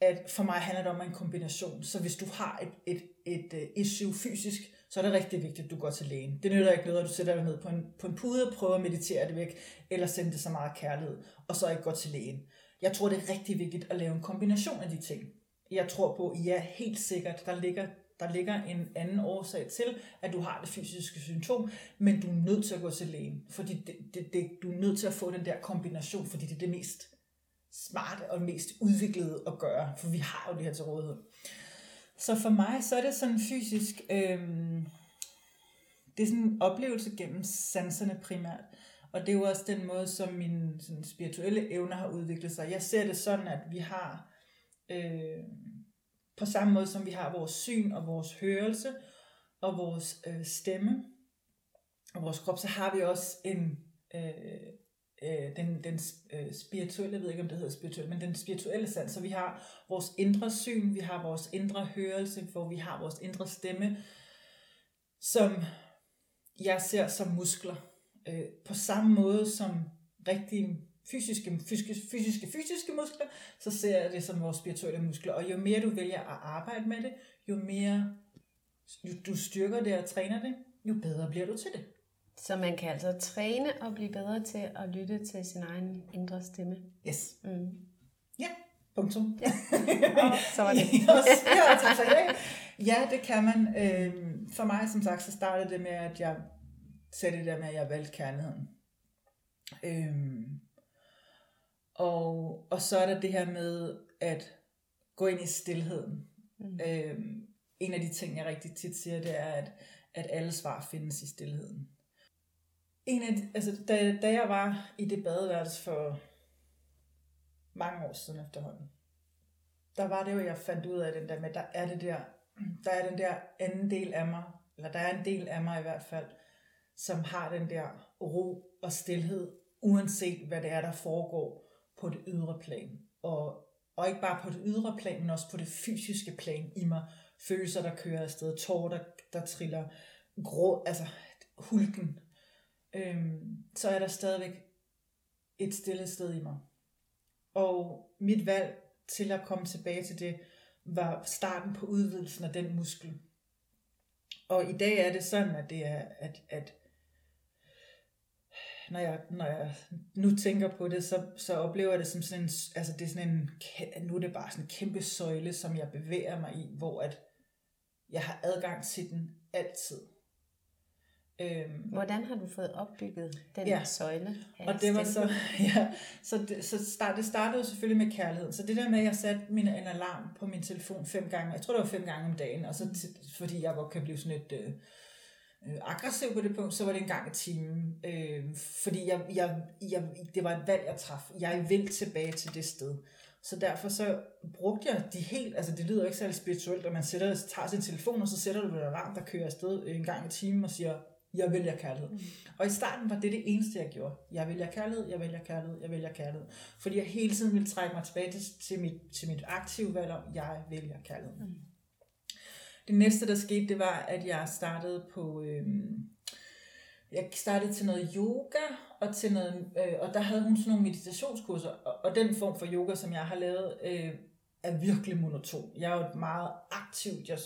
at for mig handler det om en kombination. Så hvis du har et, et, et, øh, issue fysisk, så er det rigtig vigtigt, at du går til lægen. Det nytter ikke noget, at du sætter dig ned på en, på en pude og prøver at meditere det væk, eller sende det så meget kærlighed, og så ikke gå til lægen. Jeg tror, det er rigtig vigtigt at lave en kombination af de ting. Jeg tror på, ja, helt sikkert, der ligger, der ligger en anden årsag til, at du har det fysiske symptom, men du er nødt til at gå til lægen, fordi det, det, det, du er nødt til at få den der kombination, fordi det er det mest smarte og mest udviklede at gøre, for vi har jo det her til rådighed. Så for mig, så er det sådan fysisk, øh, det er sådan en oplevelse gennem sanserne primært. Og det er jo også den måde, som mine sådan, spirituelle evner har udviklet sig. Jeg ser det sådan, at vi har, øh, på samme måde som vi har vores syn og vores hørelse og vores øh, stemme og vores krop, så har vi også en øh, øh, den, den øh, spirituelle, jeg ved ikke om det hedder spirituel, men den spirituelle sans. Så vi har vores indre syn, vi har vores indre hørelse, hvor vi har vores indre stemme, som jeg ser som muskler. Øh, på samme måde som rigtige fysiske, fysiske, fysiske, fysiske muskler, så ser jeg det som vores spirituelle muskler. Og jo mere du vælger at arbejde med det, jo mere du styrker det og træner det, jo bedre bliver du til det. Så man kan altså træne og blive bedre til at lytte til sin egen indre stemme. Yes. Mm. Ja, punktum. Ja. Og så var det. ja, ja, det kan man. Øhm, for mig, som sagt, så startede det med, at jeg sagde det der med, at jeg valgte kærligheden. Øhm, og, og så er der det her med at gå ind i stillheden. Mm. Øhm, en af de ting, jeg rigtig tit siger, det er, at, at alle svar findes i stillheden en af de, altså, da, da jeg var i det badeværelse for mange år siden efterhånden, der var det jo, jeg fandt ud af den der med, der er det der, der er den der anden del af mig, eller der er en del af mig i hvert fald, som har den der ro og stillhed, uanset hvad det er, der foregår på det ydre plan. Og, og ikke bare på det ydre plan, men også på det fysiske plan i mig. Følelser, der kører afsted, tårer, der, der triller, grå, altså hulken, øhm, så er der stadigvæk et stille sted i mig. Og mit valg til at komme tilbage til det, var starten på udvidelsen af den muskel. og i dag er det sådan, at det er, at, at når jeg, når jeg nu tænker på det, så, så oplever jeg det som sådan en, altså det er sådan en, nu er det bare sådan en kæmpe søjle, som jeg bevæger mig i, hvor at jeg har adgang til den altid. Øhm, Hvordan har du fået opbygget den ja, søjle? Og det var så, ja, så, det, så start, det startede selvfølgelig med kærlighed. Så det der med, at jeg satte min, en alarm på min telefon fem gange, jeg tror det var fem gange om dagen, og så fordi jeg godt kan blive sådan et... Øh, øh, aggressiv på det punkt, så var det en gang i timen. Øh, fordi jeg, jeg, jeg, det var et valg, jeg traf. Jeg vil tilbage til det sted. Så derfor så brugte jeg de helt, altså det lyder ikke særlig spirituelt, at man sætter, tager sin telefon, og så sætter du en alarm, der kører afsted en gang i timen og siger, jeg vælger kærlighed. Mm. Og i starten var det det eneste, jeg gjorde. Jeg vælger kærlighed, jeg vælger kærlighed, jeg vælger kærlighed. Fordi jeg hele tiden ville trække mig tilbage til, til, mit, til mit aktive valg om, jeg vælger kærlighed. Mm. Det næste, der skete, det var, at jeg startede på... Øh, jeg startede til noget yoga, og, til noget, øh, og der havde hun sådan nogle meditationskurser, og, og den form for yoga, som jeg har lavet, øh, er virkelig monoton. Jeg er jo meget aktiv, jeg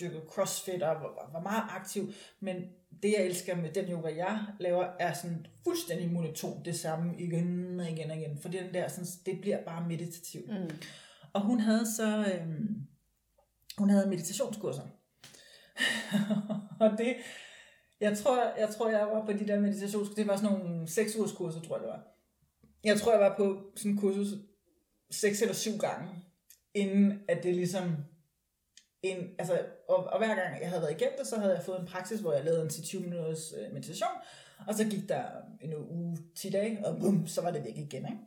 dyrkede crossfit og var, var meget aktiv, men det jeg elsker med den yoga, jeg laver, er sådan fuldstændig monoton, det samme igen og igen og igen, for den der, sådan, det bliver bare meditativt. Mm. Og hun havde så, øh, hun havde meditationskurser. og det, jeg tror, jeg tror, jeg var på de der meditationskurser, det var sådan nogle seks ugers kurser, tror jeg det var. Jeg tror, jeg var på sådan en kursus seks eller syv gange, inden at det ligesom en, altså, og, og hver gang jeg havde været igennem det, så havde jeg fået en praksis, hvor jeg lavede en 10-20 minutters øh, meditation, og så gik der en uge, 10 dage, og bum, så var det væk igen. Ikke?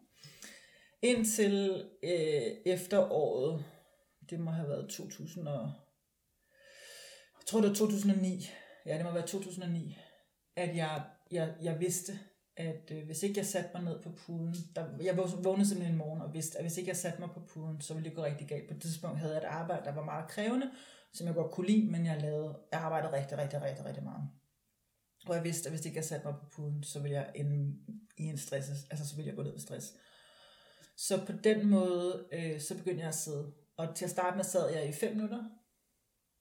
Indtil øh, efteråret, det må have været 2000 og, jeg tror det var 2009, ja det må have været 2009, at jeg, jeg, jeg vidste, at øh, hvis ikke jeg satte mig ned på puden, der, jeg vågnede simpelthen en morgen og vidste, at hvis ikke jeg satte mig på puden, så ville det gå rigtig galt. På et tidspunkt havde jeg et arbejde, der var meget krævende, som jeg godt kunne lide, men jeg, lavede, jeg arbejdede rigtig, rigtig, rigtig, rigtig meget. Og jeg vidste, at hvis ikke jeg satte mig på puden, så ville jeg ende i en stress, altså så ville jeg gå ned med stress. Så på den måde, øh, så begyndte jeg at sidde. Og til at starte med sad jeg i 5 minutter,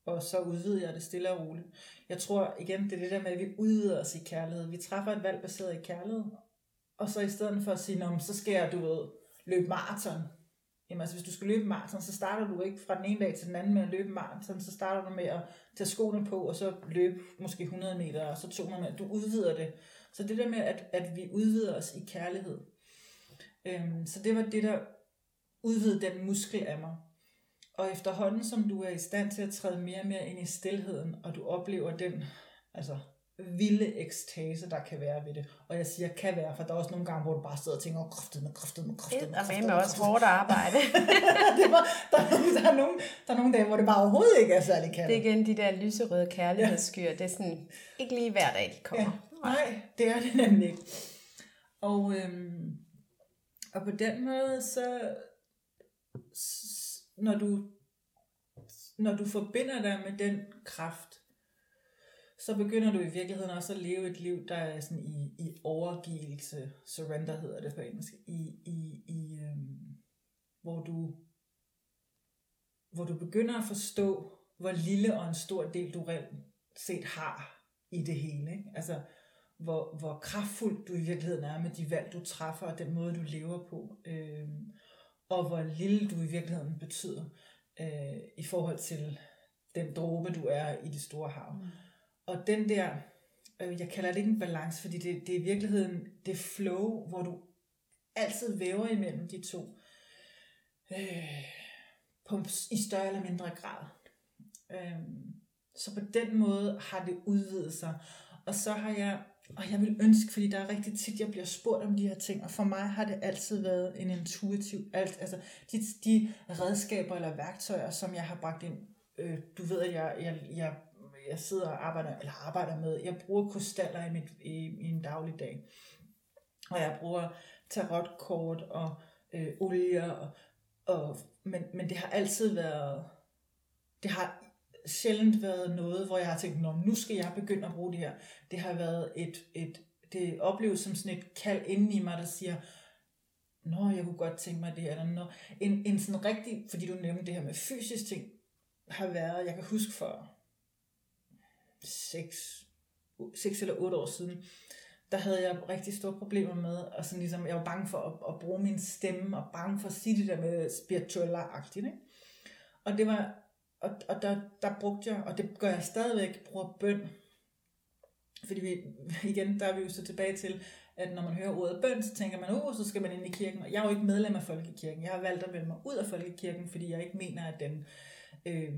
og så udvider jeg det stille og roligt. Jeg tror igen, det er det der med, at vi udvider os i kærlighed. Vi træffer et valg baseret i kærlighed, og så i stedet for at sige, så skal jeg, du ved, løbe maraton. Jamen altså, hvis du skal løbe maraton, så starter du ikke fra den ene dag til den anden med at løbe maraton, så starter du med at tage skoene på, og så løbe måske 100 meter, og så 200 meter. Du udvider det. Så det der med, at, at vi udvider os i kærlighed. Øhm, så det var det, der udvidede den muskel af mig. Og efterhånden, som du er i stand til at træde mere og mere ind i stillheden, og du oplever den altså, vilde ekstase, der kan være ved det. Og jeg siger kan være, for der er også nogle gange, hvor du bare sidder og tænker, åh, kraftet med kraftet med kraftet med kraftet med også hårdt arbejde. det var, der, er nogle, der, er nogle, der er nogle dage, hvor det bare overhovedet ikke er særlig kaldt. Det er igen de der lyserøde kærlighedsskyer. Det er sådan, ikke lige hver dag, de kommer. Ja. Nej, det er det nemlig ikke. Og, øhm, og på den måde, så, når du, når du forbinder dig med den kraft, så begynder du i virkeligheden også at leve et liv, der er sådan i, i overgivelse, surrender hedder det på engelsk, i, i, i øhm, hvor du hvor du begynder at forstå, hvor lille og en stor del du reelt set har i det hele. Ikke? Altså, hvor, hvor kraftfuld du i virkeligheden er med de valg, du træffer, og den måde, du lever på. Øhm, og hvor lille du i virkeligheden betyder øh, i forhold til den dråbe, du er i det store hav. Mm. Og den der, øh, jeg kalder det ikke en balance, fordi det, det er i virkeligheden det flow, hvor du altid væver imellem de to, øh, på, i større eller mindre grad. Øh, så på den måde har det udvidet sig. Og så har jeg og jeg vil ønske, fordi der er rigtig tit, jeg bliver spurgt om de her ting, og for mig har det altid været en intuitiv, alt, altså de, de redskaber eller værktøjer, som jeg har bragt ind, øh, du ved, at jeg, jeg, jeg, jeg sidder og arbejder, eller arbejder med, jeg bruger krystaller i, mit, i, i en daglig dag, og jeg bruger tarotkort og øh, olier, og, og, men, men det har altid været, det har sjældent været noget, hvor jeg har tænkt, nu skal jeg begynde at bruge det her. Det har været et, et det opleves som sådan et kald inden i mig, der siger, Nå, jeg kunne godt tænke mig det, eller nå. En, en sådan rigtig, fordi du nævnte det her med fysisk ting, har været, jeg kan huske for 6, 6 eller 8 år siden, der havde jeg rigtig store problemer med, og sådan ligesom, jeg var bange for at, at bruge min stemme, og bange for at sige det der med spirituelle-agtigt, ikke? Og det var, og, og der, der brugte jeg, og det gør jeg stadigvæk, bruger bøn. Fordi vi, igen, der er vi jo så tilbage til, at når man hører ordet bøn, så tænker man, oh, så skal man ind i kirken. Og jeg er jo ikke medlem af Folkekirken. Jeg har valgt at melde mig ud af Folkekirken, fordi jeg ikke mener, at den øh,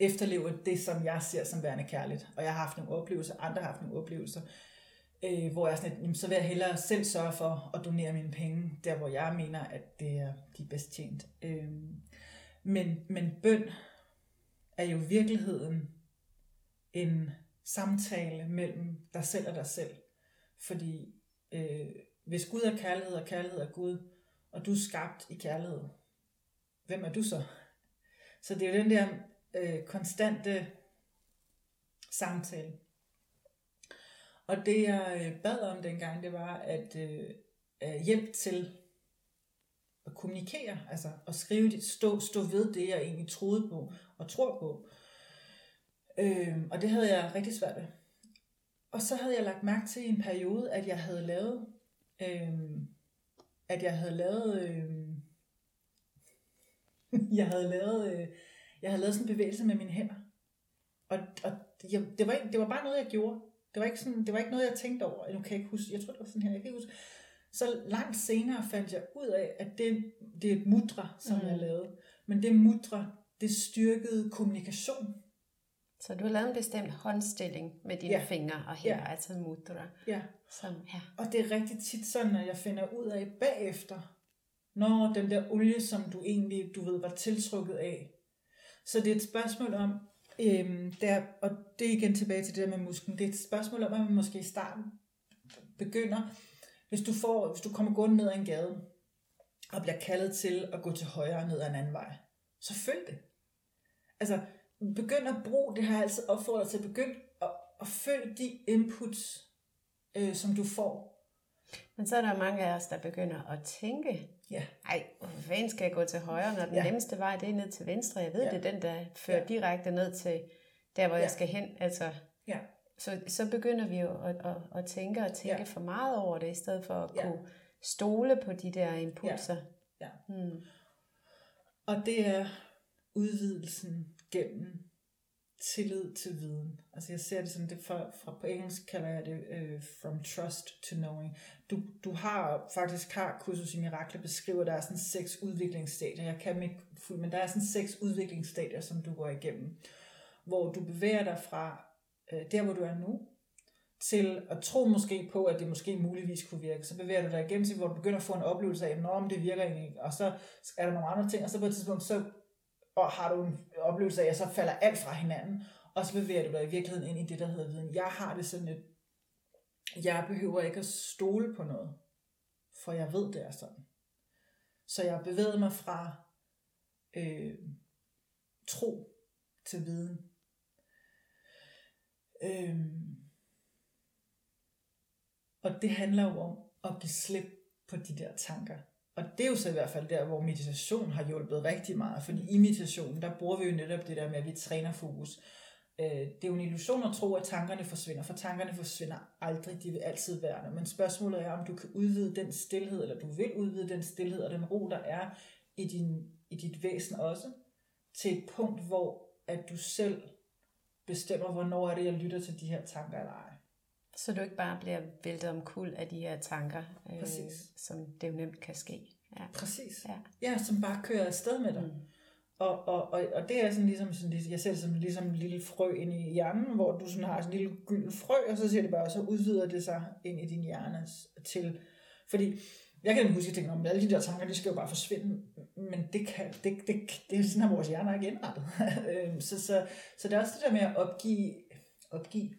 efterlever det, som jeg ser som værende kærligt. Og jeg har haft nogle oplevelser, andre har haft nogle oplevelser, øh, hvor jeg sådan, jamen, så vil jeg hellere selv sørge for at donere mine penge, der hvor jeg mener, at det er de bedst tjent. Øh, men, men bøn er jo virkeligheden en samtale mellem dig selv og dig selv. Fordi øh, hvis Gud er kærlighed, og kærlighed er Gud, og du er skabt i kærlighed, hvem er du så? Så det er jo den der øh, konstante samtale. Og det jeg øh, bad om dengang, det var at øh, hjælp til at kommunikere, altså at skrive det, stå, stå ved det, jeg egentlig troede på og tror på. Øh, og det havde jeg rigtig svært ved. Og så havde jeg lagt mærke til i en periode, at jeg havde lavet, øh, at jeg havde lavet, øh, jeg havde lavet, øh, jeg havde lavet sådan en bevægelse med mine hænder. Og, og jeg, det, var, det var bare noget, jeg gjorde. Det var, ikke sådan, det var ikke noget, jeg tænkte over. Nu kan jeg ikke huske. Jeg tror, det var sådan her. Jeg kan ikke huske. Så langt senere fandt jeg ud af, at det, det er et mudra, som mm. jeg lavede. Men det mudra, det styrkede kommunikation. Så du har lavet en bestemt håndstilling med dine ja. fingre og her, ja. altså mudra. Ja. Som, ja. Og det er rigtig tit sådan, at jeg finder ud af bagefter, når den der olie, som du egentlig, du ved, var tiltrukket af. Så det er et spørgsmål om, øhm, der, og det er igen tilbage til det der med musklen, det er et spørgsmål om, at man måske i starten begynder, hvis du, får, hvis du kommer gående ned ad en gade, og bliver kaldet til at gå til højre ned ad en anden vej, så følg det. Altså, begynd at bruge, det har jeg altid opfordret til, begynd at, at følge de inputs, øh, som du får. Men så er der mange af os, der begynder at tænke, ja. ej, hvor skal jeg gå til højre, når den ja. nemmeste vej det er ned til venstre. Jeg ved, ja. det er den, der fører ja. direkte ned til der, hvor ja. jeg skal hen. Altså, ja. Så, så begynder vi jo at, at, at tænke og tænke ja. for meget over det, i stedet for at ja. kunne stole på de der impulser. Ja. ja. Hmm. Og det er udvidelsen gennem tillid til viden. Altså jeg ser det som det fra, fra på engelsk kalder jeg det uh, from trust to knowing. Du, du har faktisk har kursus i mirakler beskriver, der er sådan seks udviklingsstadier. Jeg kan ikke fuld, men der er sådan seks udviklingsstadier, som du går igennem. Hvor du bevæger dig fra Øh, der, hvor du er nu, til at tro måske på, at det måske muligvis kunne virke. Så bevæger du dig igennem til, hvor du begynder at få en oplevelse af, om det virker egentlig Og så er der nogle andre ting, og så på et tidspunkt, så og har du en oplevelse af, at så falder alt fra hinanden, og så bevæger du dig i virkeligheden ind i det, der hedder viden. Jeg har det sådan lidt, jeg behøver ikke at stole på noget, for jeg ved, det er sådan. Så jeg bevæger mig fra øh, tro til viden. Øhm, og det handler jo om at give slip på de der tanker. Og det er jo så i hvert fald der, hvor meditation har hjulpet rigtig meget, fordi i meditationen, der bruger vi jo netop det der med, at vi træner fokus. Øh, det er jo en illusion at tro, at tankerne forsvinder, for tankerne forsvinder aldrig, de vil altid være der. Men spørgsmålet er, om du kan udvide den stillhed, eller du vil udvide den stillhed og den ro, der er i, din, i dit væsen også, til et punkt, hvor at du selv bestemmer, hvornår er det, jeg lytter til de her tanker eller ej. Så du ikke bare bliver væltet om kul af de her tanker, øh, som det jo nemt kan ske. Ja. Præcis. Ja. ja, som bare kører afsted med dig. Mm. Og, og, og, og det er sådan ligesom, sådan, jeg ser det som ligesom en lille frø ind i hjernen, hvor du sådan har sådan en lille gylden frø, og så siger det bare, og så udvider det sig ind i din hjerne til, fordi jeg kan huske, at jeg tænker, at alle de der tanker, de skal jo bare forsvinde, men det, kan, det, det, det er sådan, at vores hjerner ikke indrettet. Øhm, så, så, så det er også det der med at opgive, opgive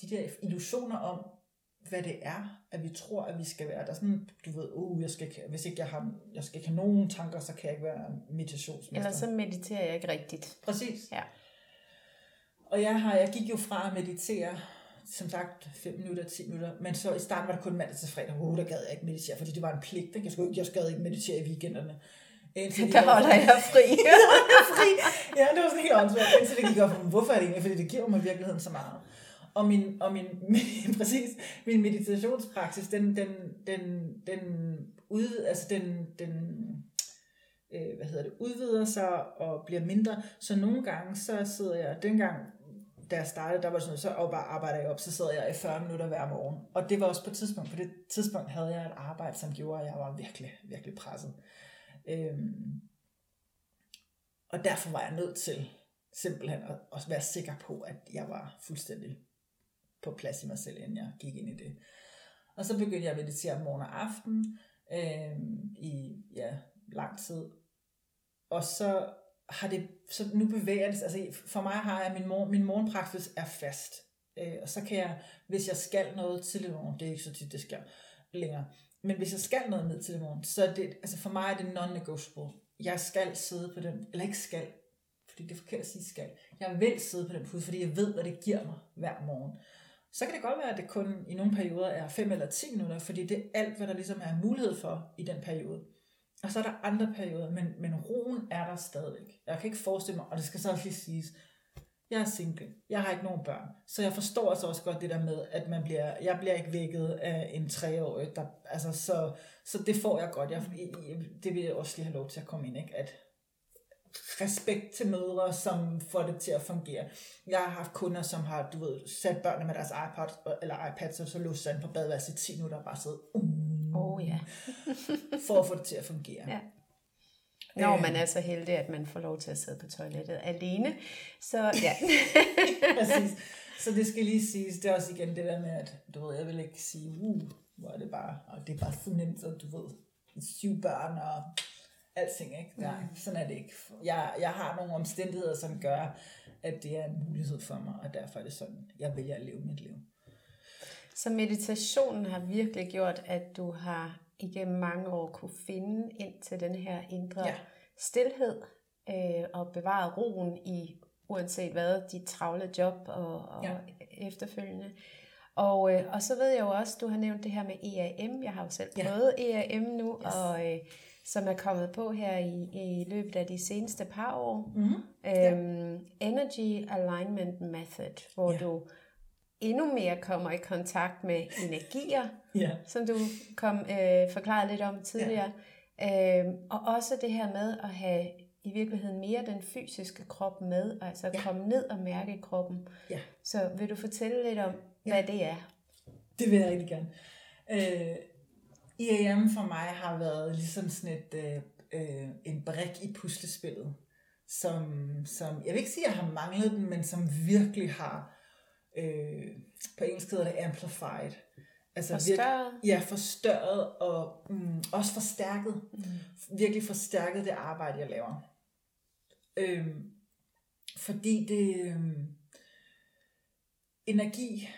de der illusioner om, hvad det er, at vi tror, at vi skal være. Der er sådan, du ved, uh, jeg skal, hvis ikke jeg har, jeg skal ikke have nogen tanker, så kan jeg ikke være meditationsmester. Eller så mediterer jeg ikke rigtigt. Præcis. Ja. Og jeg, har, jeg gik jo fra at meditere, som sagt, 5 minutter, 10 minutter, men så i starten var det kun mandag til fredag, uh, der gad jeg ikke meditere, fordi det var en pligt, ikke? Jeg, skulle, jeg gad ikke meditere i weekenderne. Indtil der holder jeg fri. fri. Ja, det var sådan helt åndssvagt. Indtil det gik op for mig, hvorfor er det egentlig? Fordi det giver mig i virkeligheden så meget. Og min, og min, min, præcis, min meditationspraksis, den, den, den, den, ud, altså den, den øh, hvad hedder det, udvider sig og bliver mindre. Så nogle gange, så sidder jeg, dengang da jeg startede, der var sådan, så arbejder jeg op, så sidder jeg i 40 minutter hver morgen. Og det var også på et tidspunkt, på det tidspunkt havde jeg et arbejde, som gjorde, at jeg var virkelig, virkelig presset. Øhm, og derfor var jeg nødt til simpelthen at, at være sikker på, at jeg var fuldstændig på plads i mig selv, inden jeg gik ind i det. Og så begyndte jeg at meditere morgen og aften øhm, i ja, lang tid. Og så har det, så nu bevæger det altså for mig har jeg, min, mor, min morgenpraksis er fast. Øh, og så kan jeg, hvis jeg skal noget til i morgen, det er ikke så tit, det skal længere, men hvis jeg skal noget ned til i morgen, så er det, altså for mig er det non-negotiable. Jeg skal sidde på den, eller ikke skal, fordi det er forkert at sige skal. Jeg vil sidde på den pude, fordi jeg ved, hvad det giver mig hver morgen. Så kan det godt være, at det kun i nogle perioder er 5 eller 10 minutter, fordi det er alt, hvad der ligesom er mulighed for i den periode. Og så er der andre perioder, men, men roen er der stadigvæk. Jeg kan ikke forestille mig, og det skal så også lige siges, jeg er single, jeg har ikke nogen børn, så jeg forstår altså også godt det der med, at man bliver, jeg bliver ikke vækket af en treårig, der, altså så, så det får jeg godt, jeg, det vil jeg også lige have lov til at komme ind, ikke? at respekt til mødre, som får det til at fungere. Jeg har haft kunder, som har, du ved, sat børnene med deres iPod eller iPad, så, så låst sig på badeværelset i 10 minutter og bare siddet, um, oh, ja. for at få det til at fungere. Ja. Når man er så heldig, at man får lov til at sidde på toilettet alene. Så ja. Præcis. Så det skal lige siges, det er også igen det der med, at du ved, jeg vil ikke sige, uh, hvor er det bare, og det er bare så nemt, og du ved, syv børn og alting, ikke? Nej, mm. sådan er det ikke. Jeg, jeg har nogle omstændigheder, som gør, at det er en mulighed for mig, og derfor er det sådan, jeg vælger at leve mit liv. Så meditationen har virkelig gjort, at du har igennem mange år kunne finde ind til den her indre ja. stillhed øh, og bevare roen i uanset hvad, dit travle job og, og ja. efterfølgende. Og, øh, og så ved jeg jo også, du har nævnt det her med EAM. Jeg har jo selv prøvet ja. EAM nu, yes. og øh, som er kommet på her i, i løbet af de seneste par år. Mm-hmm. Øhm, ja. Energy Alignment Method, hvor ja. du endnu mere kommer i kontakt med energier, ja. som du kom øh, forklaret lidt om tidligere. Ja. Øhm, og også det her med at have i virkeligheden mere den fysiske krop med, altså ja. komme ned og mærke kroppen. Ja. Så vil du fortælle lidt om, ja. hvad det er? Det vil jeg rigtig gerne. Øh, IAM for mig har været ligesom sådan et, øh, øh, en brik i puslespillet, som, som, jeg vil ikke sige, at jeg har manglet den, men som virkelig har, øh, på engelsk hedder det amplified. Altså forstørret? Virke, ja, forstørret og mm, også forstærket. Mm. Virkelig forstærket det arbejde, jeg laver. Øh, fordi det, øh, energi,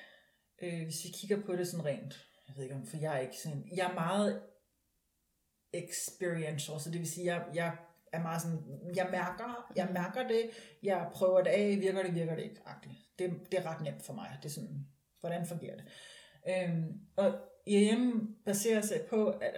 øh, hvis vi kigger på det sådan rent jeg ved ikke om, for jeg er ikke sådan, jeg er meget experiential, så det vil sige, jeg, jeg er meget sådan, jeg mærker, jeg mærker det, jeg prøver det af, virker det, virker det ikke, Det, det er ret nemt for mig, det er sådan, hvordan fungerer det? Øhm, og EM baserer sig på, at,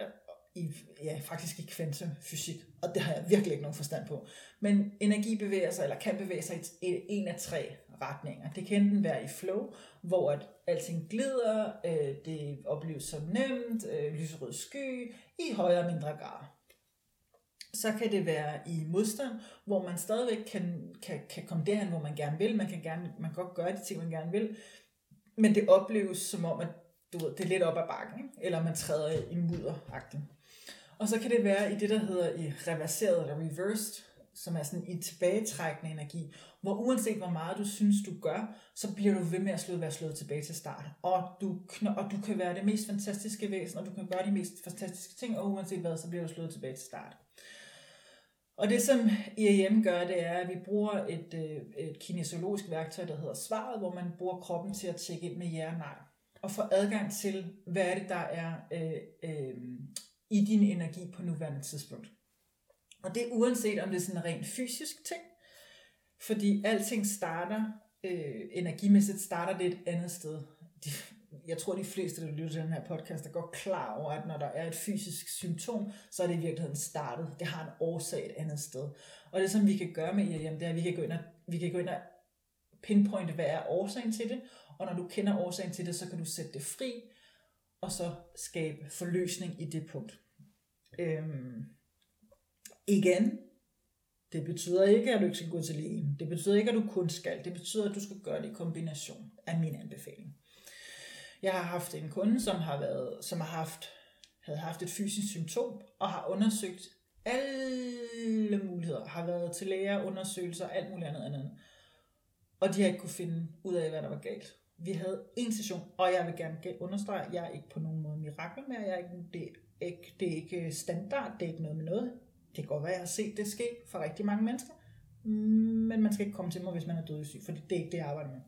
i, ja, faktisk i kvantefysik, og det har jeg virkelig ikke nogen forstand på. Men energi bevæger sig, eller kan bevæge sig i en af tre retninger. Det kan enten være i flow, hvor at alting glider, øh, det opleves som nemt, øh, lyserød sky, i højere og mindre grad. Så kan det være i modstand, hvor man stadigvæk kan, kan, kan komme derhen, hvor man gerne vil. Man kan, gerne, man kan godt gøre de ting, man gerne vil, men det opleves som om, at du ved, det er lidt op ad bakken, ikke? eller man træder i mudderagten. Og så kan det være i det, der hedder i reverseret eller reversed, som er sådan en tilbagetrækkende energi, hvor uanset hvor meget du synes, du gør, så bliver du ved med at slå, være slået tilbage til start. Og du, og du kan være det mest fantastiske væsen, og du kan gøre de mest fantastiske ting, og uanset hvad, så bliver du slået tilbage til start. Og det som IAM gør, det er, at vi bruger et, øh, et kinesiologisk værktøj, der hedder svaret, hvor man bruger kroppen til at tjekke ind med ja og nej. Og få adgang til, hvad er det, der er øh, øh, i din energi på nuværende tidspunkt. Og det er uanset om det er sådan en rent fysisk ting, fordi alting starter, øh, energimæssigt starter det et andet sted. De, jeg tror de fleste, der lytter til den her podcast, er godt klar over, at når der er et fysisk symptom, så er det i virkeligheden startet. Det har en årsag et andet sted. Og det som vi kan gøre med IRM, det er, at vi kan gå ind og, vi kan gå ind og pinpointe, hvad er årsagen til det, og når du kender årsagen til det, så kan du sætte det fri, og så skabe forløsning i det punkt. Øhm, igen, det betyder ikke, at du ikke skal gå til lægen. Det betyder ikke, at du kun skal. Det betyder, at du skal gøre det i kombination af min anbefaling. Jeg har haft en kunde, som har været, som har haft, havde haft et fysisk symptom, og har undersøgt alle muligheder. Har været til læger, undersøgelser, alt muligt andet andet. Og de har ikke kunne finde ud af, hvad der var galt. Vi havde en session, og jeg vil gerne understrege, at jeg er ikke på nogen måde mirakel med, jeg er ikke, det, er ikke, det er ikke øh, standard, det er ikke noget med noget. Det kan godt være, at jeg har set det ske for rigtig mange mennesker, mm, men man skal ikke komme til mig, hvis man er dødssyg, for det er ikke det, jeg arbejder med.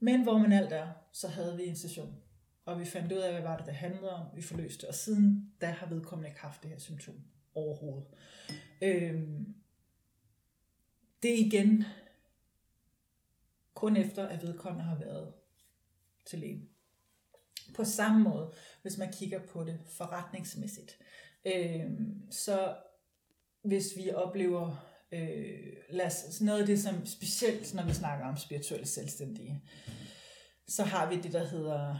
Men hvor man alt er, så havde vi en session, og vi fandt ud af, hvad var det, det handlede om. Vi forløste, og siden da har vedkommende ikke haft det her symptom overhovedet. Øhm, det er igen kun efter, at vedkommende har været til lægen. På samme måde, hvis man kigger på det forretningsmæssigt, Øhm, så hvis vi oplever øh, lad os, noget af det, som specielt når vi snakker om spirituelle selvstændige, så har vi det, der hedder,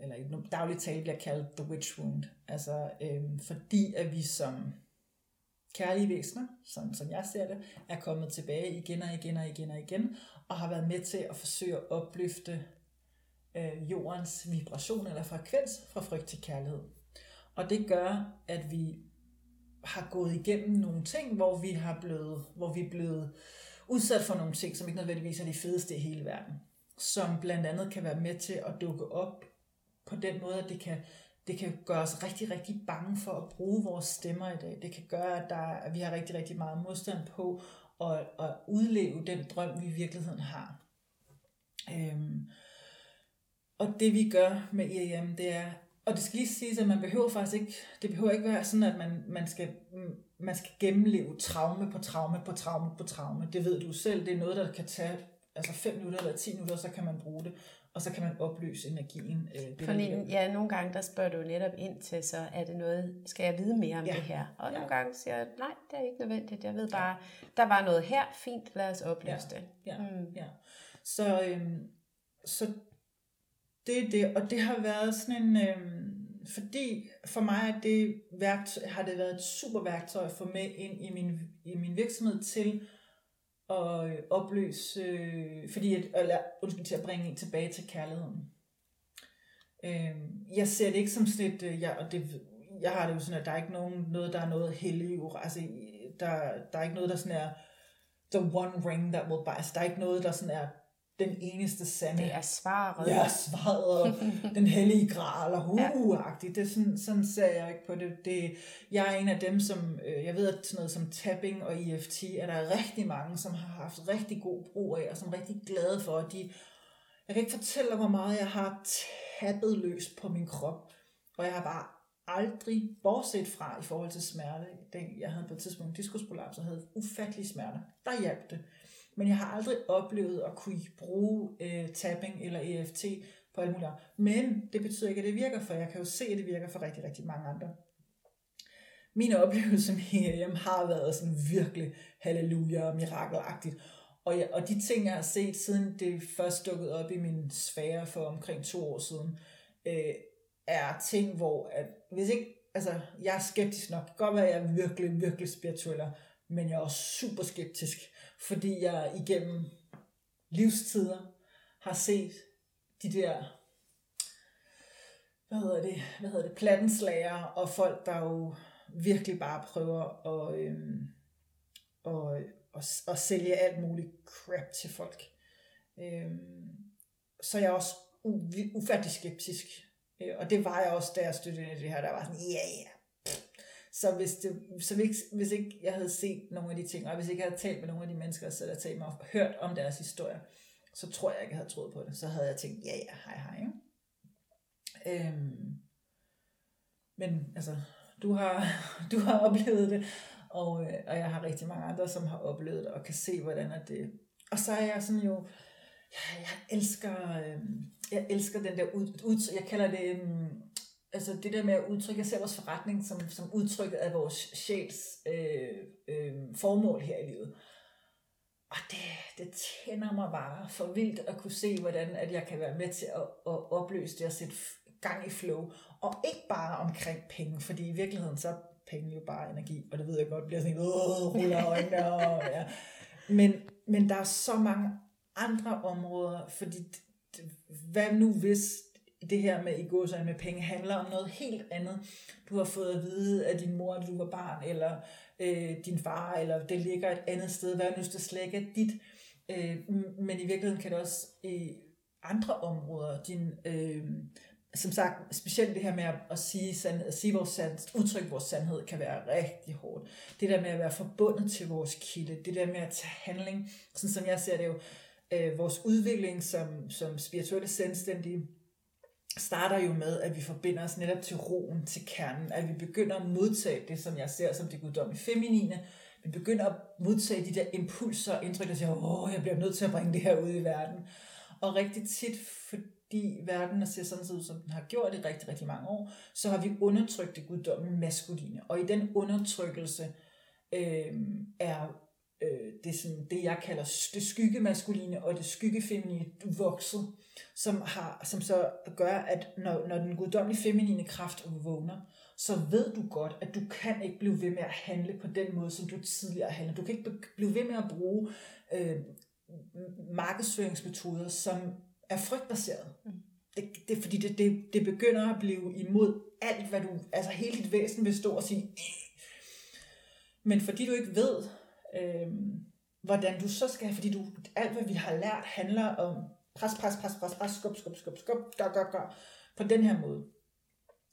eller i dagligt tale bliver kaldt the witch wound. Altså øh, fordi at vi som kærlige væsener, som, som jeg ser det, er kommet tilbage igen og igen og igen og igen, og har været med til at forsøge at opløfte øh, jordens vibration eller frekvens fra frygt til kærlighed. Og det gør, at vi har gået igennem nogle ting, hvor vi har blevet, hvor vi er blevet udsat for nogle ting, som ikke nødvendigvis er de fedeste i hele verden. Som blandt andet kan være med til at dukke op på den måde, at det kan, det kan gøre os rigtig, rigtig bange for at bruge vores stemmer i dag. Det kan gøre, at, der, at vi har rigtig, rigtig meget modstand på at, at udleve den drøm, vi i virkeligheden har. Øhm, og det vi gør med IAM, det er, og det skal lige siges, at man behøver faktisk ikke, det behøver ikke være sådan, at man, man, skal, man skal gennemleve traume på traume på traume på traume. Det ved du selv, det er noget, der kan tage altså 5 minutter eller 10 minutter, så kan man bruge det, og så kan man opløse energien. Øh, Fordi, ja, nogle gange der spørger du netop ind til, så er det noget, skal jeg vide mere om ja. det her? Og ja. nogle gange siger jeg, nej, det er ikke nødvendigt. Jeg ved bare, der var noget her, fint, lad os opløse ja. det. Ja. Mm. ja. Så, øhm, så det er det, og det har været sådan en, øh, fordi for mig er det værktøj, har det været et super værktøj at få med ind i min, i min virksomhed til at øh, opløse, øh, fordi at, eller, undskyld, til at bringe en tilbage til kærligheden. Øh, jeg ser det ikke som sådan et, øh, jeg, og det, jeg har det jo sådan, at der er ikke nogen, noget, der er noget heldigt, altså der, der er ikke noget, der sådan er the one ring that will buy, Altså, der er ikke noget, der sådan er den eneste sande. Det er svaret. Ja, svaret og den hellige gral og hu-agtigt. Det er sådan, sådan ser jeg ikke på det. det. Jeg er en af dem, som, øh, jeg ved, at sådan noget som tapping og EFT, er der rigtig mange, som har haft rigtig god brug af, og som er rigtig glade for, at de, jeg kan ikke fortælle hvor meget jeg har tappet løs på min krop, og jeg har bare aldrig, bortset fra i forhold til smerte, den, jeg havde på et tidspunkt diskusprolaps og havde ufattelig smerte, der hjalp det. Men jeg har aldrig oplevet at kunne bruge øh, tapping eller EFT på alle mulige Men det betyder ikke, at det virker, for jeg kan jo se, at det virker for rigtig, rigtig mange andre. Min oplevelse med EM har været sådan virkelig halleluja og mirakelagtigt. Og, jeg, og de ting, jeg har set, siden det først dukkede op i min sfære for omkring to år siden, øh, er ting, hvor at, hvis ikke, altså, jeg er skeptisk nok. Det kan godt være, at jeg er virkelig, virkelig spirituel, men jeg er også super skeptisk fordi jeg igennem livstider har set de der, hvad hedder det, hvad hedder det, plattenslager og folk, der jo virkelig bare prøver at, øhm, og, og, og sælge alt muligt crap til folk. Øhm, så jeg er også ufattelig skeptisk. Øh, og det var jeg også, da jeg støttede det her. Der var sådan, ja, yeah, ja, yeah, så hvis, det, så hvis, hvis ikke jeg havde set nogle af de ting, og hvis ikke jeg havde talt med nogle af de mennesker, så havde talt mig og hørt om deres historie, så tror jeg ikke, jeg havde troet på det. Så havde jeg tænkt, ja ja, hej hej. Øhm, men altså, du har, du har oplevet det, og, øh, og jeg har rigtig mange andre, som har oplevet det, og kan se, hvordan er det. Og så er jeg sådan jo, jeg, jeg elsker, øhm, jeg elsker den der ud, ud jeg kalder det, øhm, altså det der med at udtrykke, jeg ser vores forretning som, som udtrykket af vores sjæls øh, øh, formål her i livet. Og det, det tænder mig bare for vildt at kunne se, hvordan at jeg kan være med til at, at opløse det og sætte gang i flow. Og ikke bare omkring penge, fordi i virkeligheden så er penge jo bare energi, og det ved jeg godt, bliver sådan, åh, ruller øjnene, og, ja. men, men der er så mange andre områder, fordi hvad nu hvis det her med i sig med penge handler om noget helt andet. Du har fået at vide af din mor, at du var barn, eller øh, din far, eller det ligger et andet sted, hvad nu det slet ikke er dit. Øh, men i virkeligheden kan det også i andre områder, din, øh, som sagt, specielt det her med at, at sige, sand, at sige vores sand, udtrykke vores sandhed, kan være rigtig hårdt. Det der med at være forbundet til vores kilde, det der med at tage handling, sådan som jeg ser det jo, øh, vores udvikling som, som spirituelle selvstændige, starter jo med, at vi forbinder os netop til roen, til kernen, at vi begynder at modtage det, som jeg ser som det guddommelige feminine. Vi begynder at modtage de der impulser og indtryk, der siger, åh, jeg bliver nødt til at bringe det her ud i verden. Og rigtig tit, fordi verden ser sådan ud, som den har gjort i rigtig, rigtig mange år, så har vi undertrykt det guddommelige maskuline. Og i den undertrykkelse øh, er øh, det, sådan, det, jeg kalder det skygge maskuline og det skygge feminine vokset, som, har, som så gør, at når, når den guddommelige feminine kraft vågner, så ved du godt, at du kan ikke blive ved med at handle på den måde, som du tidligere handlede. Du kan ikke blive ved med at bruge øh, markedsføringsmetoder, som er frygtbaseret. Mm. Det, det, fordi det, det, det begynder at blive imod alt, hvad du, altså hele dit væsen vil stå og sige, men fordi du ikke ved, øh, hvordan du så skal, fordi du, alt hvad vi har lært handler om pres, pres, pres, pres, pres, skub, skub, skub, skub, gør, gør, gør, på den her måde.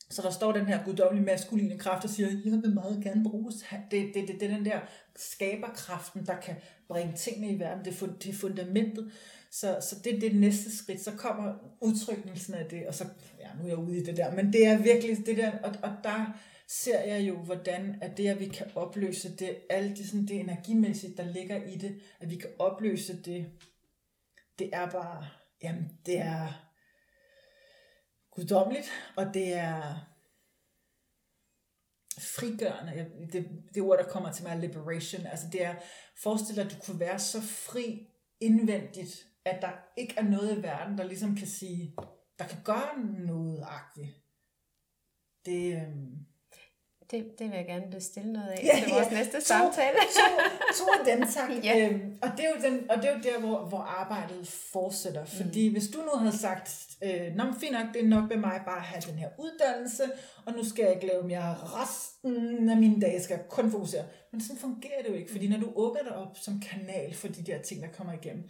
Så der står den her guddommelige maskuline kraft, og siger, jeg vil meget gerne bruges. Det, det, det, det er den der skaberkraften, der kan bringe tingene i verden. Det er, det er fundamentet. Så, så det er det næste skridt. Så kommer udtrykkelsen af det, og så, ja, nu er jeg ude i det der, men det er virkelig det der, og, og der ser jeg jo, hvordan at det, at vi kan opløse det, alt det, sådan det energimæssigt, der ligger i det, at vi kan opløse det, det er bare, jamen, det er guddommeligt, og det er frigørende. Det, det ord, der kommer til mig, er liberation. Altså det er, forestil dig, at du kunne være så fri indvendigt, at der ikke er noget i verden, der ligesom kan sige, der kan gøre noget agtigt. Det, øh, det, det vil jeg gerne bestille noget af ja, til vores ja. næste to, samtale. to, to af dem, tak. ja. øhm, og, det er jo den, og det er jo der, hvor, hvor arbejdet fortsætter. Fordi mm. hvis du nu havde sagt, øh, Nå, fint nok, det er nok med mig bare at have den her uddannelse, og nu skal jeg ikke lave mere resten af mine dage, skal jeg kun fokusere. Men sådan fungerer det jo ikke, fordi når du åbner dig op som kanal for de der ting, der kommer igennem,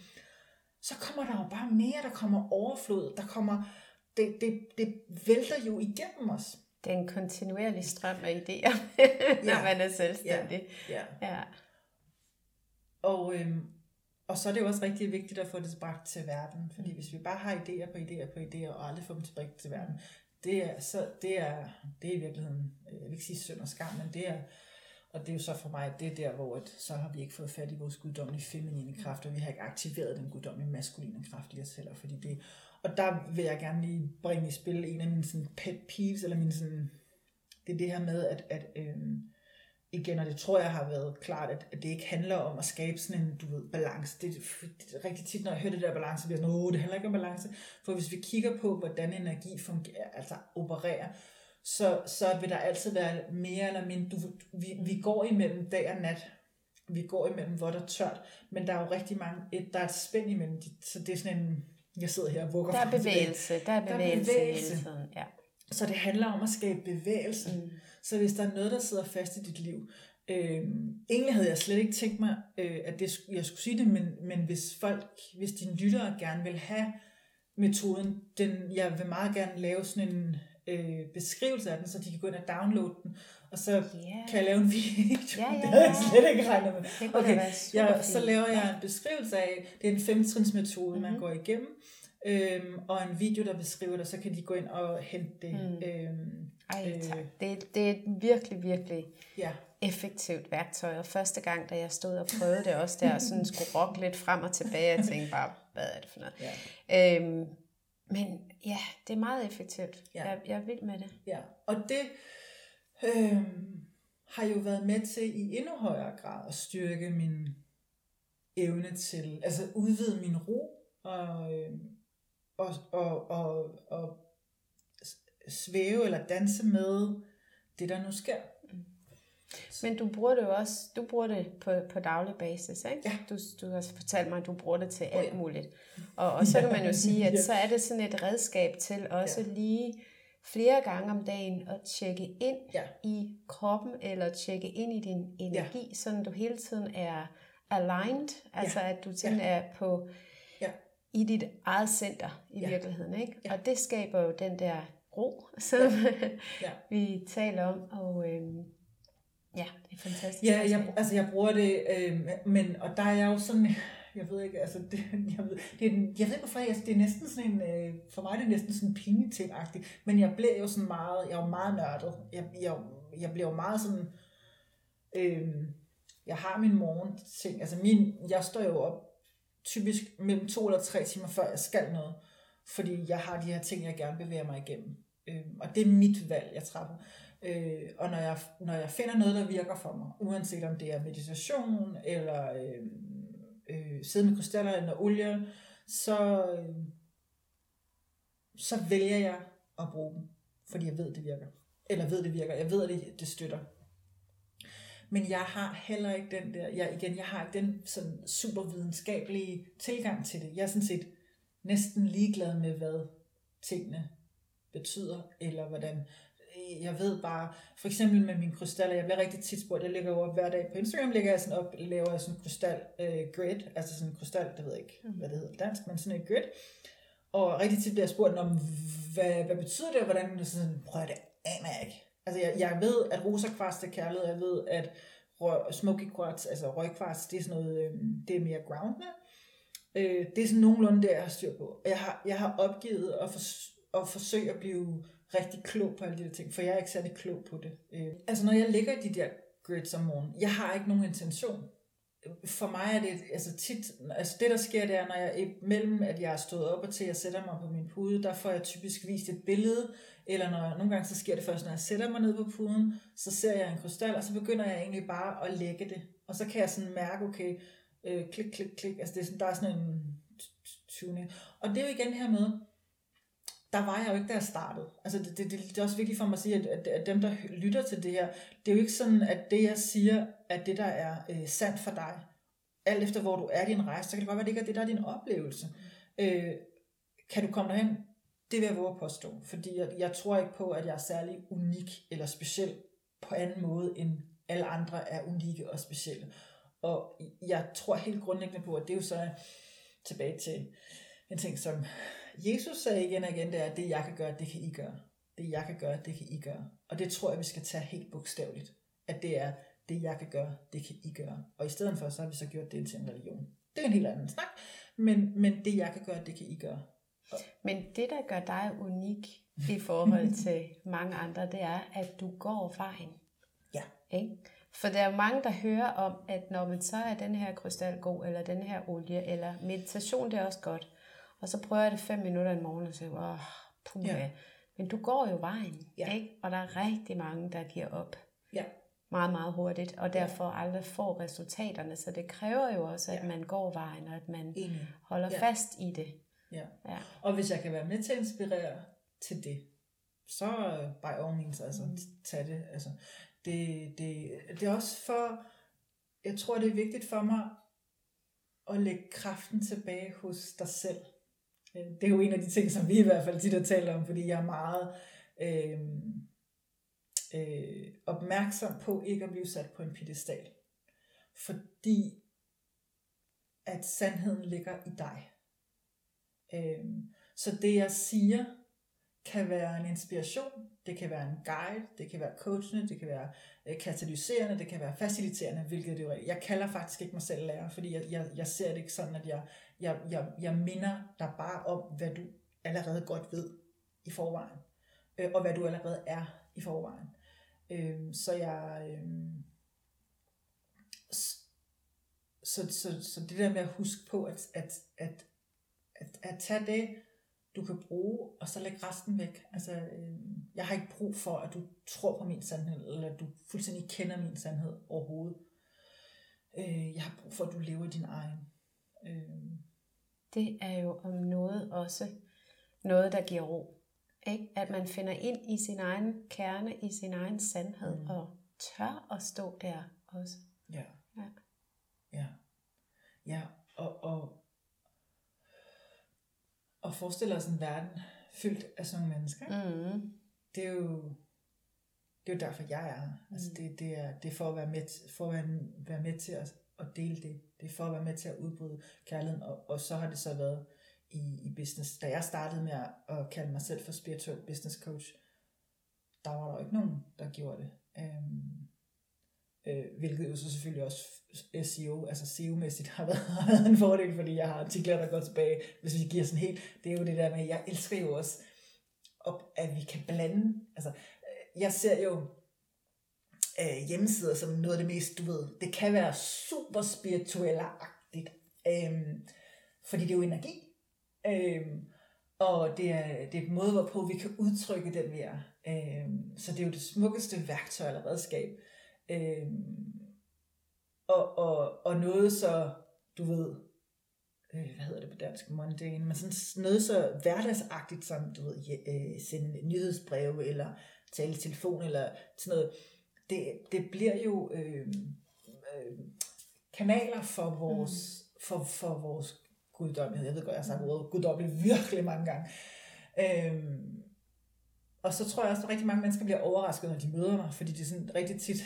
så kommer der jo bare mere, der kommer overflod, der kommer, det, det, det vælter jo igennem os. Det er en kontinuerlig strøm af idéer, når ja. man er selvstændig. Ja. ja. ja. Og, øhm, og så er det jo også rigtig vigtigt at få det tilbage til verden, fordi hvis vi bare har idéer på idéer på idéer, og aldrig får dem tilbage til verden, det er, så, det er, det er i virkeligheden, øh, jeg vil ikke sige synd og skam, men det er, og det er jo så for mig, det er der, hvor at, så har vi ikke fået fat i vores guddommelige feminine kraft, og vi har ikke aktiveret den guddommelige maskuline kraft i os selv, fordi det, og der vil jeg gerne lige bringe i spil en af mine sådan, pet peeves, eller mine sådan, det er det her med, at, at øh, igen, og det tror jeg har været klart, at, at det ikke handler om at skabe sådan en, du ved, balance. Det, det er rigtig tit, når jeg hører det der balance, bliver sådan, åh, det handler ikke om balance. For hvis vi kigger på, hvordan energi fungerer, altså opererer, så, så vil der altid være mere eller mindre, du, vi, vi går imellem dag og nat, vi går imellem vådt og tørt, men der er jo rigtig mange, et, der er et spænd imellem, så det er sådan en, jeg sidder her og vugger Der er bevægelse, der er bevægelse, der er bevægelse. hele tiden. Ja. Så det handler om at skabe bevægelse. Mm. Så hvis der er noget, der sidder fast i dit liv, øh, egentlig havde jeg slet ikke tænkt mig, øh, at det, jeg skulle sige det, men, men hvis folk, hvis dine lyttere gerne vil have metoden, den, jeg vil meget gerne lave sådan en øh, beskrivelse af den, så de kan gå ind og downloade den, og så yeah. kan jeg lave en video. Ja, ja, ja. det havde jeg slet ikke regnet med. Okay, ja, så laver jeg en beskrivelse af, det er en femtrins metode, mm-hmm. man mhm. går igennem, øhm, og en video, der beskriver det, så kan de gå ind og hente det. Mm. Øhm, Ej, øh, tak. Det, det er virkelig, virkelig ja. effektivt værktøj, og første gang, da jeg stod og prøvede det også der, og sådan skulle rokke lidt frem og tilbage, jeg tænkte bare, hvad er det for noget? Ja. Øhm, men ja, det er meget effektivt. Ja. Jeg, jeg er vild med det. Ja, og det øh, har jo været med til i endnu højere grad at styrke min evne til, altså udvide min ro og, øh, og, og, og, og svæve eller danse med det, der nu sker. Men du bruger det jo også, du bruger det på, på daglig basis, ikke? Ja. Du, du har fortalt mig, at du bruger det til alt muligt. Og, og så kan man jo sige, at så er det sådan et redskab til også ja. lige flere gange om dagen at tjekke ind ja. i kroppen, eller tjekke ind i din energi, ja. sådan du hele tiden er aligned, altså ja. at du sådan ja. er på ja. i dit eget center i ja. virkeligheden, ikke? Ja. Og det skaber jo den der ro, som ja. Ja. vi taler om, og øhm, ja, det er fantastisk. Ja, jeg, altså jeg bruger det, øh, men, og der er jeg jo sådan, jeg ved ikke, altså det, jeg, ved, det er, jeg ved ikke hvorfor, jeg, altså, det er næsten sådan en, øh, for mig er det næsten sådan en pingeting men jeg blev jo sådan meget, jeg var meget nørdet, jeg, jeg, jeg blev jo meget sådan, øh, jeg har min morgen ting, altså min, jeg står jo op typisk mellem to eller tre timer før jeg skal noget, fordi jeg har de her ting, jeg gerne bevæger mig igennem. Øh, og det er mit valg, jeg træffer. Øh, og når jeg, når jeg finder noget, der virker for mig, uanset om det er meditation, eller øh, øh, sidde med krystaller eller olie, så, øh, så vælger jeg at bruge dem, fordi jeg ved, det virker. Eller ved, det virker. Jeg ved, at det, det støtter. Men jeg har heller ikke den der, jeg, igen, jeg har ikke den sådan super videnskabelige tilgang til det. Jeg er sådan set næsten ligeglad med, hvad tingene betyder, eller hvordan jeg ved bare, for eksempel med mine krystaller, jeg bliver rigtig tit spurgt, jeg lægger jo op hver dag på Instagram, lægger jeg sådan op, laver jeg sådan en krystal øh, grid, altså sådan en krystal, det ved jeg ikke, hvad det hedder dansk, men sådan en grid, og rigtig tit bliver jeg spurgt om, hvad, hvad betyder det, og hvordan det sådan, prøv at det aner jeg ikke. Altså jeg, jeg ved, at rosa kvarts er kærlighed, jeg ved, at røg, smoky quartz, altså røgkvarts, det er sådan noget, øh, det er mere groundende. Øh, det er sådan nogenlunde det, jeg har styr på. Jeg har, jeg har opgivet at, for, at forsøge at blive rigtig klog på alle de der ting, for jeg er ikke særlig klog på det. Øh, altså når jeg ligger i de der grids om morgenen, jeg har ikke nogen intention. For mig er det altså tit, altså det der sker, det er, når jeg mellem, at jeg er stået op og til, at jeg sætter mig på min pude, der får jeg typisk vist et billede, eller når nogle gange så sker det først, når jeg sætter mig ned på puden, så ser jeg en krystal, og så begynder jeg egentlig bare at lægge det. Og så kan jeg sådan mærke, okay, øh, klik, klik, klik, altså det er sådan, der er sådan en tuning. Og det er jo igen her med, der var jeg jo ikke, da jeg startede. Altså det, det, det, det er også vigtigt for mig at sige, at, at, at dem, der lytter til det her, det er jo ikke sådan, at det, jeg siger, at det, der er øh, sandt for dig. Alt efter, hvor du er i din rejse, så kan det godt være, at det ikke er det, der er din oplevelse. Øh, kan du komme derhen? Det vil jeg våge at påstå. Fordi jeg, jeg tror ikke på, at jeg er særlig unik eller speciel på anden måde, end alle andre er unikke og specielle. Og jeg tror helt grundlæggende på, at det er jo så tilbage til en ting, som Jesus sagde igen og igen, det er, at det jeg kan gøre, det kan I gøre. Det jeg kan gøre, det kan I gøre. Og det tror jeg, vi skal tage helt bogstaveligt. At det er, det jeg kan gøre, det kan I gøre. Og i stedet for, så har vi så gjort det til en religion. Det er en helt anden snak. Men, men det jeg kan gøre, det kan I gøre. Og... Men det, der gør dig unik i forhold til mange andre, det er, at du går vejen. Ja. Ikke? For der er mange, der hører om, at når man så er den her krystal god, eller den her olie, eller meditation, det er også godt. Og så prøver jeg det fem minutter i morgen og siger, åh, puh, ja. Men du går jo vejen, ja. ikke? Og der er rigtig mange, der giver op. Ja. Meget, meget hurtigt, og derfor ja. aldrig får resultaterne. Så det kræver jo også, at ja. man går vejen, og at man Enig. holder ja. fast i det. Ja. ja. Og hvis jeg kan være med til at inspirere til det, så by all means, altså, mm. tag det. Altså, det, det, det er også for, jeg tror det er vigtigt for mig, at lægge kraften tilbage hos dig selv. Øh, det er jo en af de ting, som vi i hvert fald tit har talt om, fordi jeg er meget øh, øh, opmærksom på ikke at blive sat på en pedestal. Fordi at sandheden ligger i dig. Øh, så det jeg siger, kan være en inspiration, det kan være en guide, det kan være coachende, det kan være øh, katalyserende, det kan være faciliterende, hvilket det er. Jeg kalder faktisk ikke mig selv lærer, fordi jeg, jeg, jeg ser det ikke sådan, at jeg, jeg, jeg, jeg minder dig bare om, hvad du allerede godt ved i forvejen, øh, og hvad du allerede er i forvejen. Øh, så jeg... Øh, så, så, så det der med at huske på, at, at, at at, at tage det, du kan bruge, og så lægge resten væk. Altså, øh, jeg har ikke brug for, at du tror på min sandhed, eller at du fuldstændig kender min sandhed overhovedet. Øh, jeg har brug for, at du lever i din egen. Øh. Det er jo om noget også noget, der giver ro. Ikke? At man finder ind i sin egen kerne, i sin egen sandhed, mm. og tør at stå der også. Ja. Ja. Ja. Ja, og, og, og forestille os en verden fyldt af sådan nogle mennesker. Mm. Det er jo det er jo derfor, jeg er her. Altså mm. det, det, er, det er for at være med, for at være, være med til at, at dele det. Det er for at være med til at udbryde kærligheden. Og, og så har det så været i, i business. Da jeg startede med at, kalde mig selv for spiritual business coach, der var der jo ikke nogen, der gjorde det. Øhm, øh, hvilket jo så selvfølgelig også SEO, altså SEO-mæssigt har været, har været en fordel, fordi jeg har artikler, der går tilbage, hvis vi giver sådan helt, det er jo det der med, jeg elsker jo også, op, at vi kan blande, altså øh, jeg ser jo øh, hjemmesider som noget af det mest, du ved, det kan være super spirituelle-agtigt, øh, fordi det er jo energi, øh, og det er, det er et måde, hvorpå vi kan udtrykke den, vi er. Øh, så det er jo det smukkeste værktøj eller redskab, Øh, og, og, og noget så, du ved, øh, hvad hedder det på dansk, mundane, men sådan noget så hverdagsagtigt som, du ved, øh, sende nyhedsbreve, eller tale i telefon, eller sådan noget, det, det bliver jo øh, øh, kanaler for vores, mm. for, for vores guddommelighed. Jeg ved godt, jeg har sagt ordet guddommelighed virkelig mange gange. Øh, og så tror jeg også, at rigtig mange mennesker bliver overrasket, når de møder mig, fordi det er sådan rigtig tit,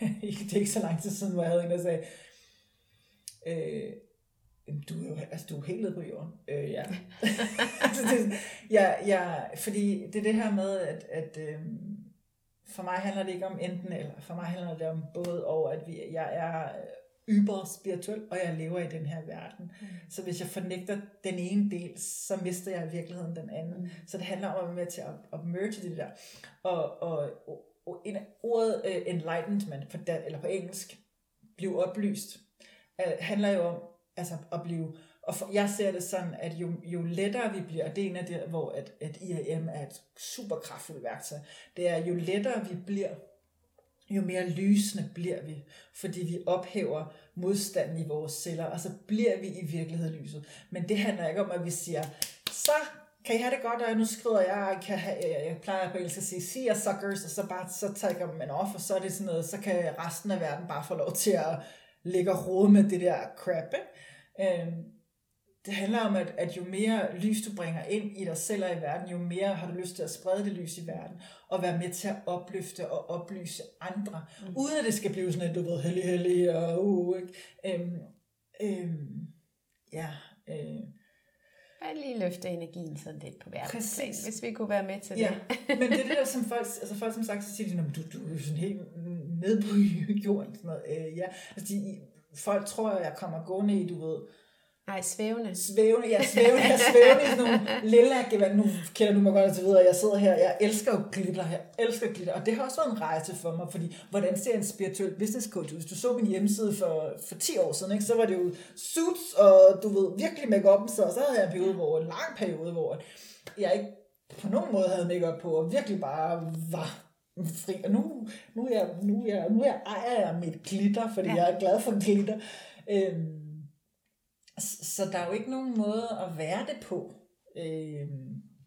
det er ikke så lang tid siden, hvor jeg havde en, der sagde, øh, du er jo altså, du er helt nede på jorden. Øh, ja. altså, det, ja, ja, fordi det er det her med, at, at øh, for mig handler det ikke om enten eller. For mig handler det om både og, at vi, jeg er yber spirituel, og jeg lever i den her verden. Mm. Så hvis jeg fornægter den ene del, så mister jeg i virkeligheden den anden. Mm. Så det handler om at være med til at, at merge det der. Og, og, og en, ordet uh, enlightenment, på dan, eller på engelsk, blive oplyst, uh, handler jo om altså, at blive og for, jeg ser det sådan, at jo, jo lettere vi bliver, og det er en af det, hvor at, at IAM er et super kraftfuldt værktøj, det er, jo lettere vi bliver, jo mere lysende bliver vi, fordi vi ophæver modstanden i vores celler, og så bliver vi i virkeligheden lyset. Men det handler ikke om, at vi siger, så kan I have det godt, og nu skriver jeg, kan have, øh, jeg plejer på engelsk at sige, see ya suckers, og så bare så tager man off, og så er det sådan noget, så kan resten af verden bare få lov til at ligge og rode med det der crap. Ikke? Øhm, det handler om, at, at jo mere lys du bringer ind i dig selv og i verden, jo mere har du lyst til at sprede det lys i verden, og være med til at opløfte og oplyse andre, mm. uden at det skal blive sådan et, du ved, hellig, hellig, og uh, ikke? Øhm, øhm, ja, øh, Bare lige løfte energien sådan lidt på verdensplan, hvis vi kunne være med til ja. det. men det er det der, som folk, altså folk som sagt, så siger de, du, du er sådan helt nede på jorden. Sådan noget. Øh, ja. altså de, folk tror, at jeg kommer gående i, du ved, Nej, svævende. Svævende, ja, svævende, ja, svævende sådan nogle lilla gevand. Nu kender du mig godt og så videre, jeg sidder her, jeg elsker jo glitter, jeg elsker glitter, og det har også været en rejse for mig, fordi hvordan ser en spirituel business coach ud? Hvis du så min hjemmeside for, for 10 år siden, ikke, så var det jo suits, og du ved, virkelig make så, så havde jeg en periode, hvor, en lang periode, hvor jeg ikke på nogen måde havde make på, og virkelig bare var fri. Og nu, nu, er jeg, nu, er jeg, nu er jeg, ejer jeg mit glitter, fordi ja. jeg er glad for glitter. Øhm, så der er jo ikke nogen måde at være det på. Øh,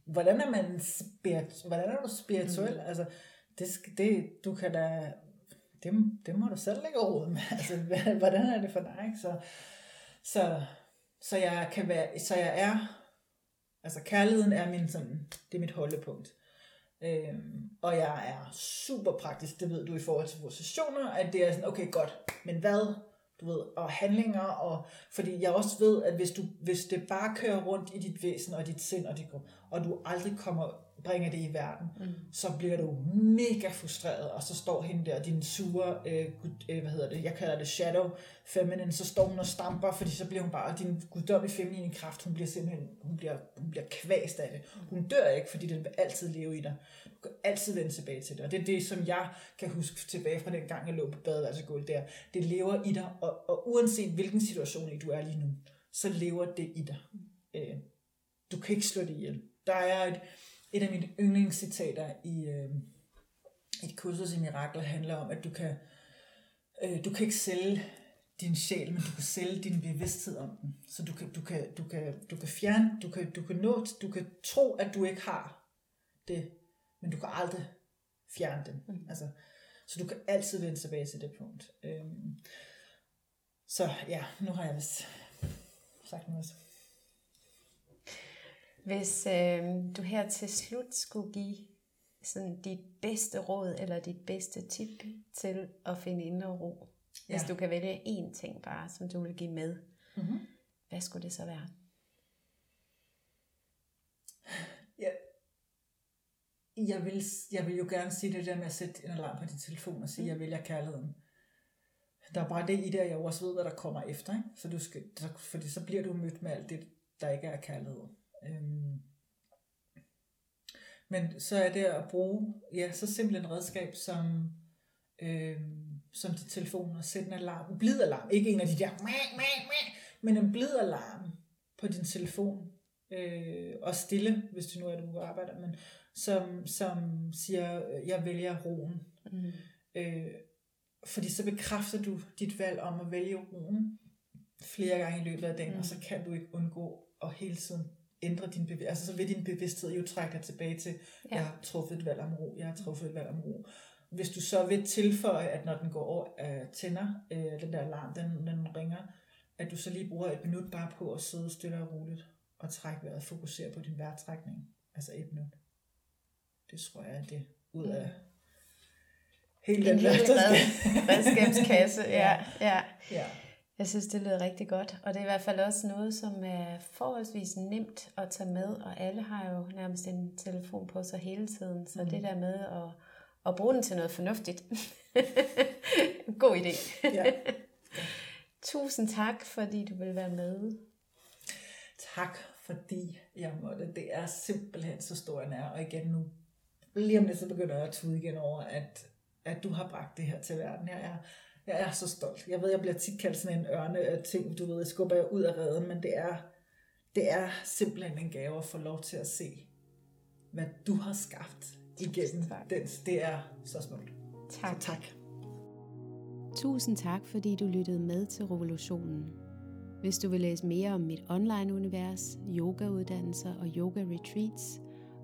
hvordan er man spirit, hvordan er du spirituel? Mm. Altså, det, det, du kan da, det, det må du selv lægge råd med. Altså, hvordan er det for dig? Så, så, så jeg kan være, så jeg er, altså kærligheden er min sådan, det er mit holdepunkt. Øhm, og jeg er super praktisk, det ved du i forhold til vores sessioner, at det er sådan, okay godt, men hvad du ved, og handlinger, og, fordi jeg også ved, at hvis, du, hvis det bare kører rundt i dit væsen og dit sind, og, dit, og du aldrig kommer bringer det i verden, mm. så bliver du mega frustreret, og så står hende der, din sure, øh, øh, hvad hedder det, jeg kalder det shadow feminine, så står hun og stamper, fordi så bliver hun bare, din guddommelige feminine kraft, hun bliver simpelthen, hun bliver, hun bliver kvæst af det. Hun dør ikke, fordi den vil altid leve i dig. Kan altid vende tilbage til det, og det er det, som jeg kan huske tilbage fra den gang, jeg lå på badeværelsegulvet altså der. Det lever i dig, og, og uanset hvilken situation du er lige nu, så lever det i dig. Øh, du kan ikke slå det ihjel. Der er et, et af mine yndlingscitater i øh, et kursus i Mirakel handler om, at du kan, øh, du kan ikke sælge din sjæl, men du kan sælge din bevidsthed om den. Så du kan, du kan, du kan, du kan fjerne, du kan, du kan nå, du kan tro, at du ikke har det, men du kan aldrig fjerne den. Mm. Altså, så du kan altid vende tilbage til det punkt. Øhm, så ja, nu har jeg vist sagt noget. Hvis øh, du her til slut skulle give sådan dit bedste råd eller dit bedste tip til at finde indre ro, Ja. Hvis du kan vælge én ting bare, som du vil give med, mm-hmm. hvad skulle det så være? Ja. Jeg vil, jeg vil jo gerne sige det der med at sætte en alarm på din telefon og sige, mm. jeg vælger kærligheden. Der er bare det i det, at jeg også ved, hvad der kommer efter. Ikke? Så du skal, så, fordi så bliver du mødt med alt det, der ikke er kærlighed. Øhm. Men så er det at bruge ja, så simpelt en redskab som øhm, som til telefonen og sætte en alarm, en blid alarm, ikke en af de der, mæh, mæh, mæh, men en blid alarm på din telefon, øh, og stille, hvis du nu er du arbejder, men som, som siger, jeg vælger roen. Mm. Øh, fordi så bekræfter du dit valg om at vælge roen flere gange i løbet af dagen, mm. og så kan du ikke undgå at hele tiden ændre din bevidsthed. Altså så vil din bevidsthed jo trække dig tilbage til, ja. jeg har truffet et valg om ro, jeg har truffet et valg om ro. Hvis du så vil tilføje, at når den går over, øh, tænder, øh, den der alarm, den, den ringer, at du så lige bruger et minut bare på at sidde stille og roligt og trække vejret, fokusere på din vejrtrækning. Altså et minut. Det tror jeg er det ud af hele den der redskabskasse. ja, ja. ja. Jeg synes, det lyder rigtig godt, og det er i hvert fald også noget, som er forholdsvis nemt at tage med, og alle har jo nærmest en telefon på sig hele tiden, så mm. det der med at og bruge den til noget fornuftigt. God idé. Ja. ja. Tusind tak, fordi du vil være med. Tak, fordi jeg måtte. Det er simpelthen så stor en ære. Og igen nu, lige om lidt, så begynder jeg at tude igen over, at, at du har bragt det her til verden. Jeg er, jeg er så stolt. Jeg ved, jeg bliver tit kaldt sådan en ørne ting, du ved, jeg skubber jeg ud af redden, men det er, det er simpelthen en gave at få lov til at se, hvad du har skabt igennem den. Det er så smukt. Tak. Så tak. Tusind tak, fordi du lyttede med til Revolutionen. Hvis du vil læse mere om mit online-univers, yogauddannelser og yoga-retreats,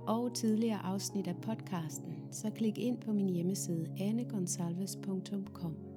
og tidligere afsnit af podcasten, så klik ind på min hjemmeside anegonsalves.com.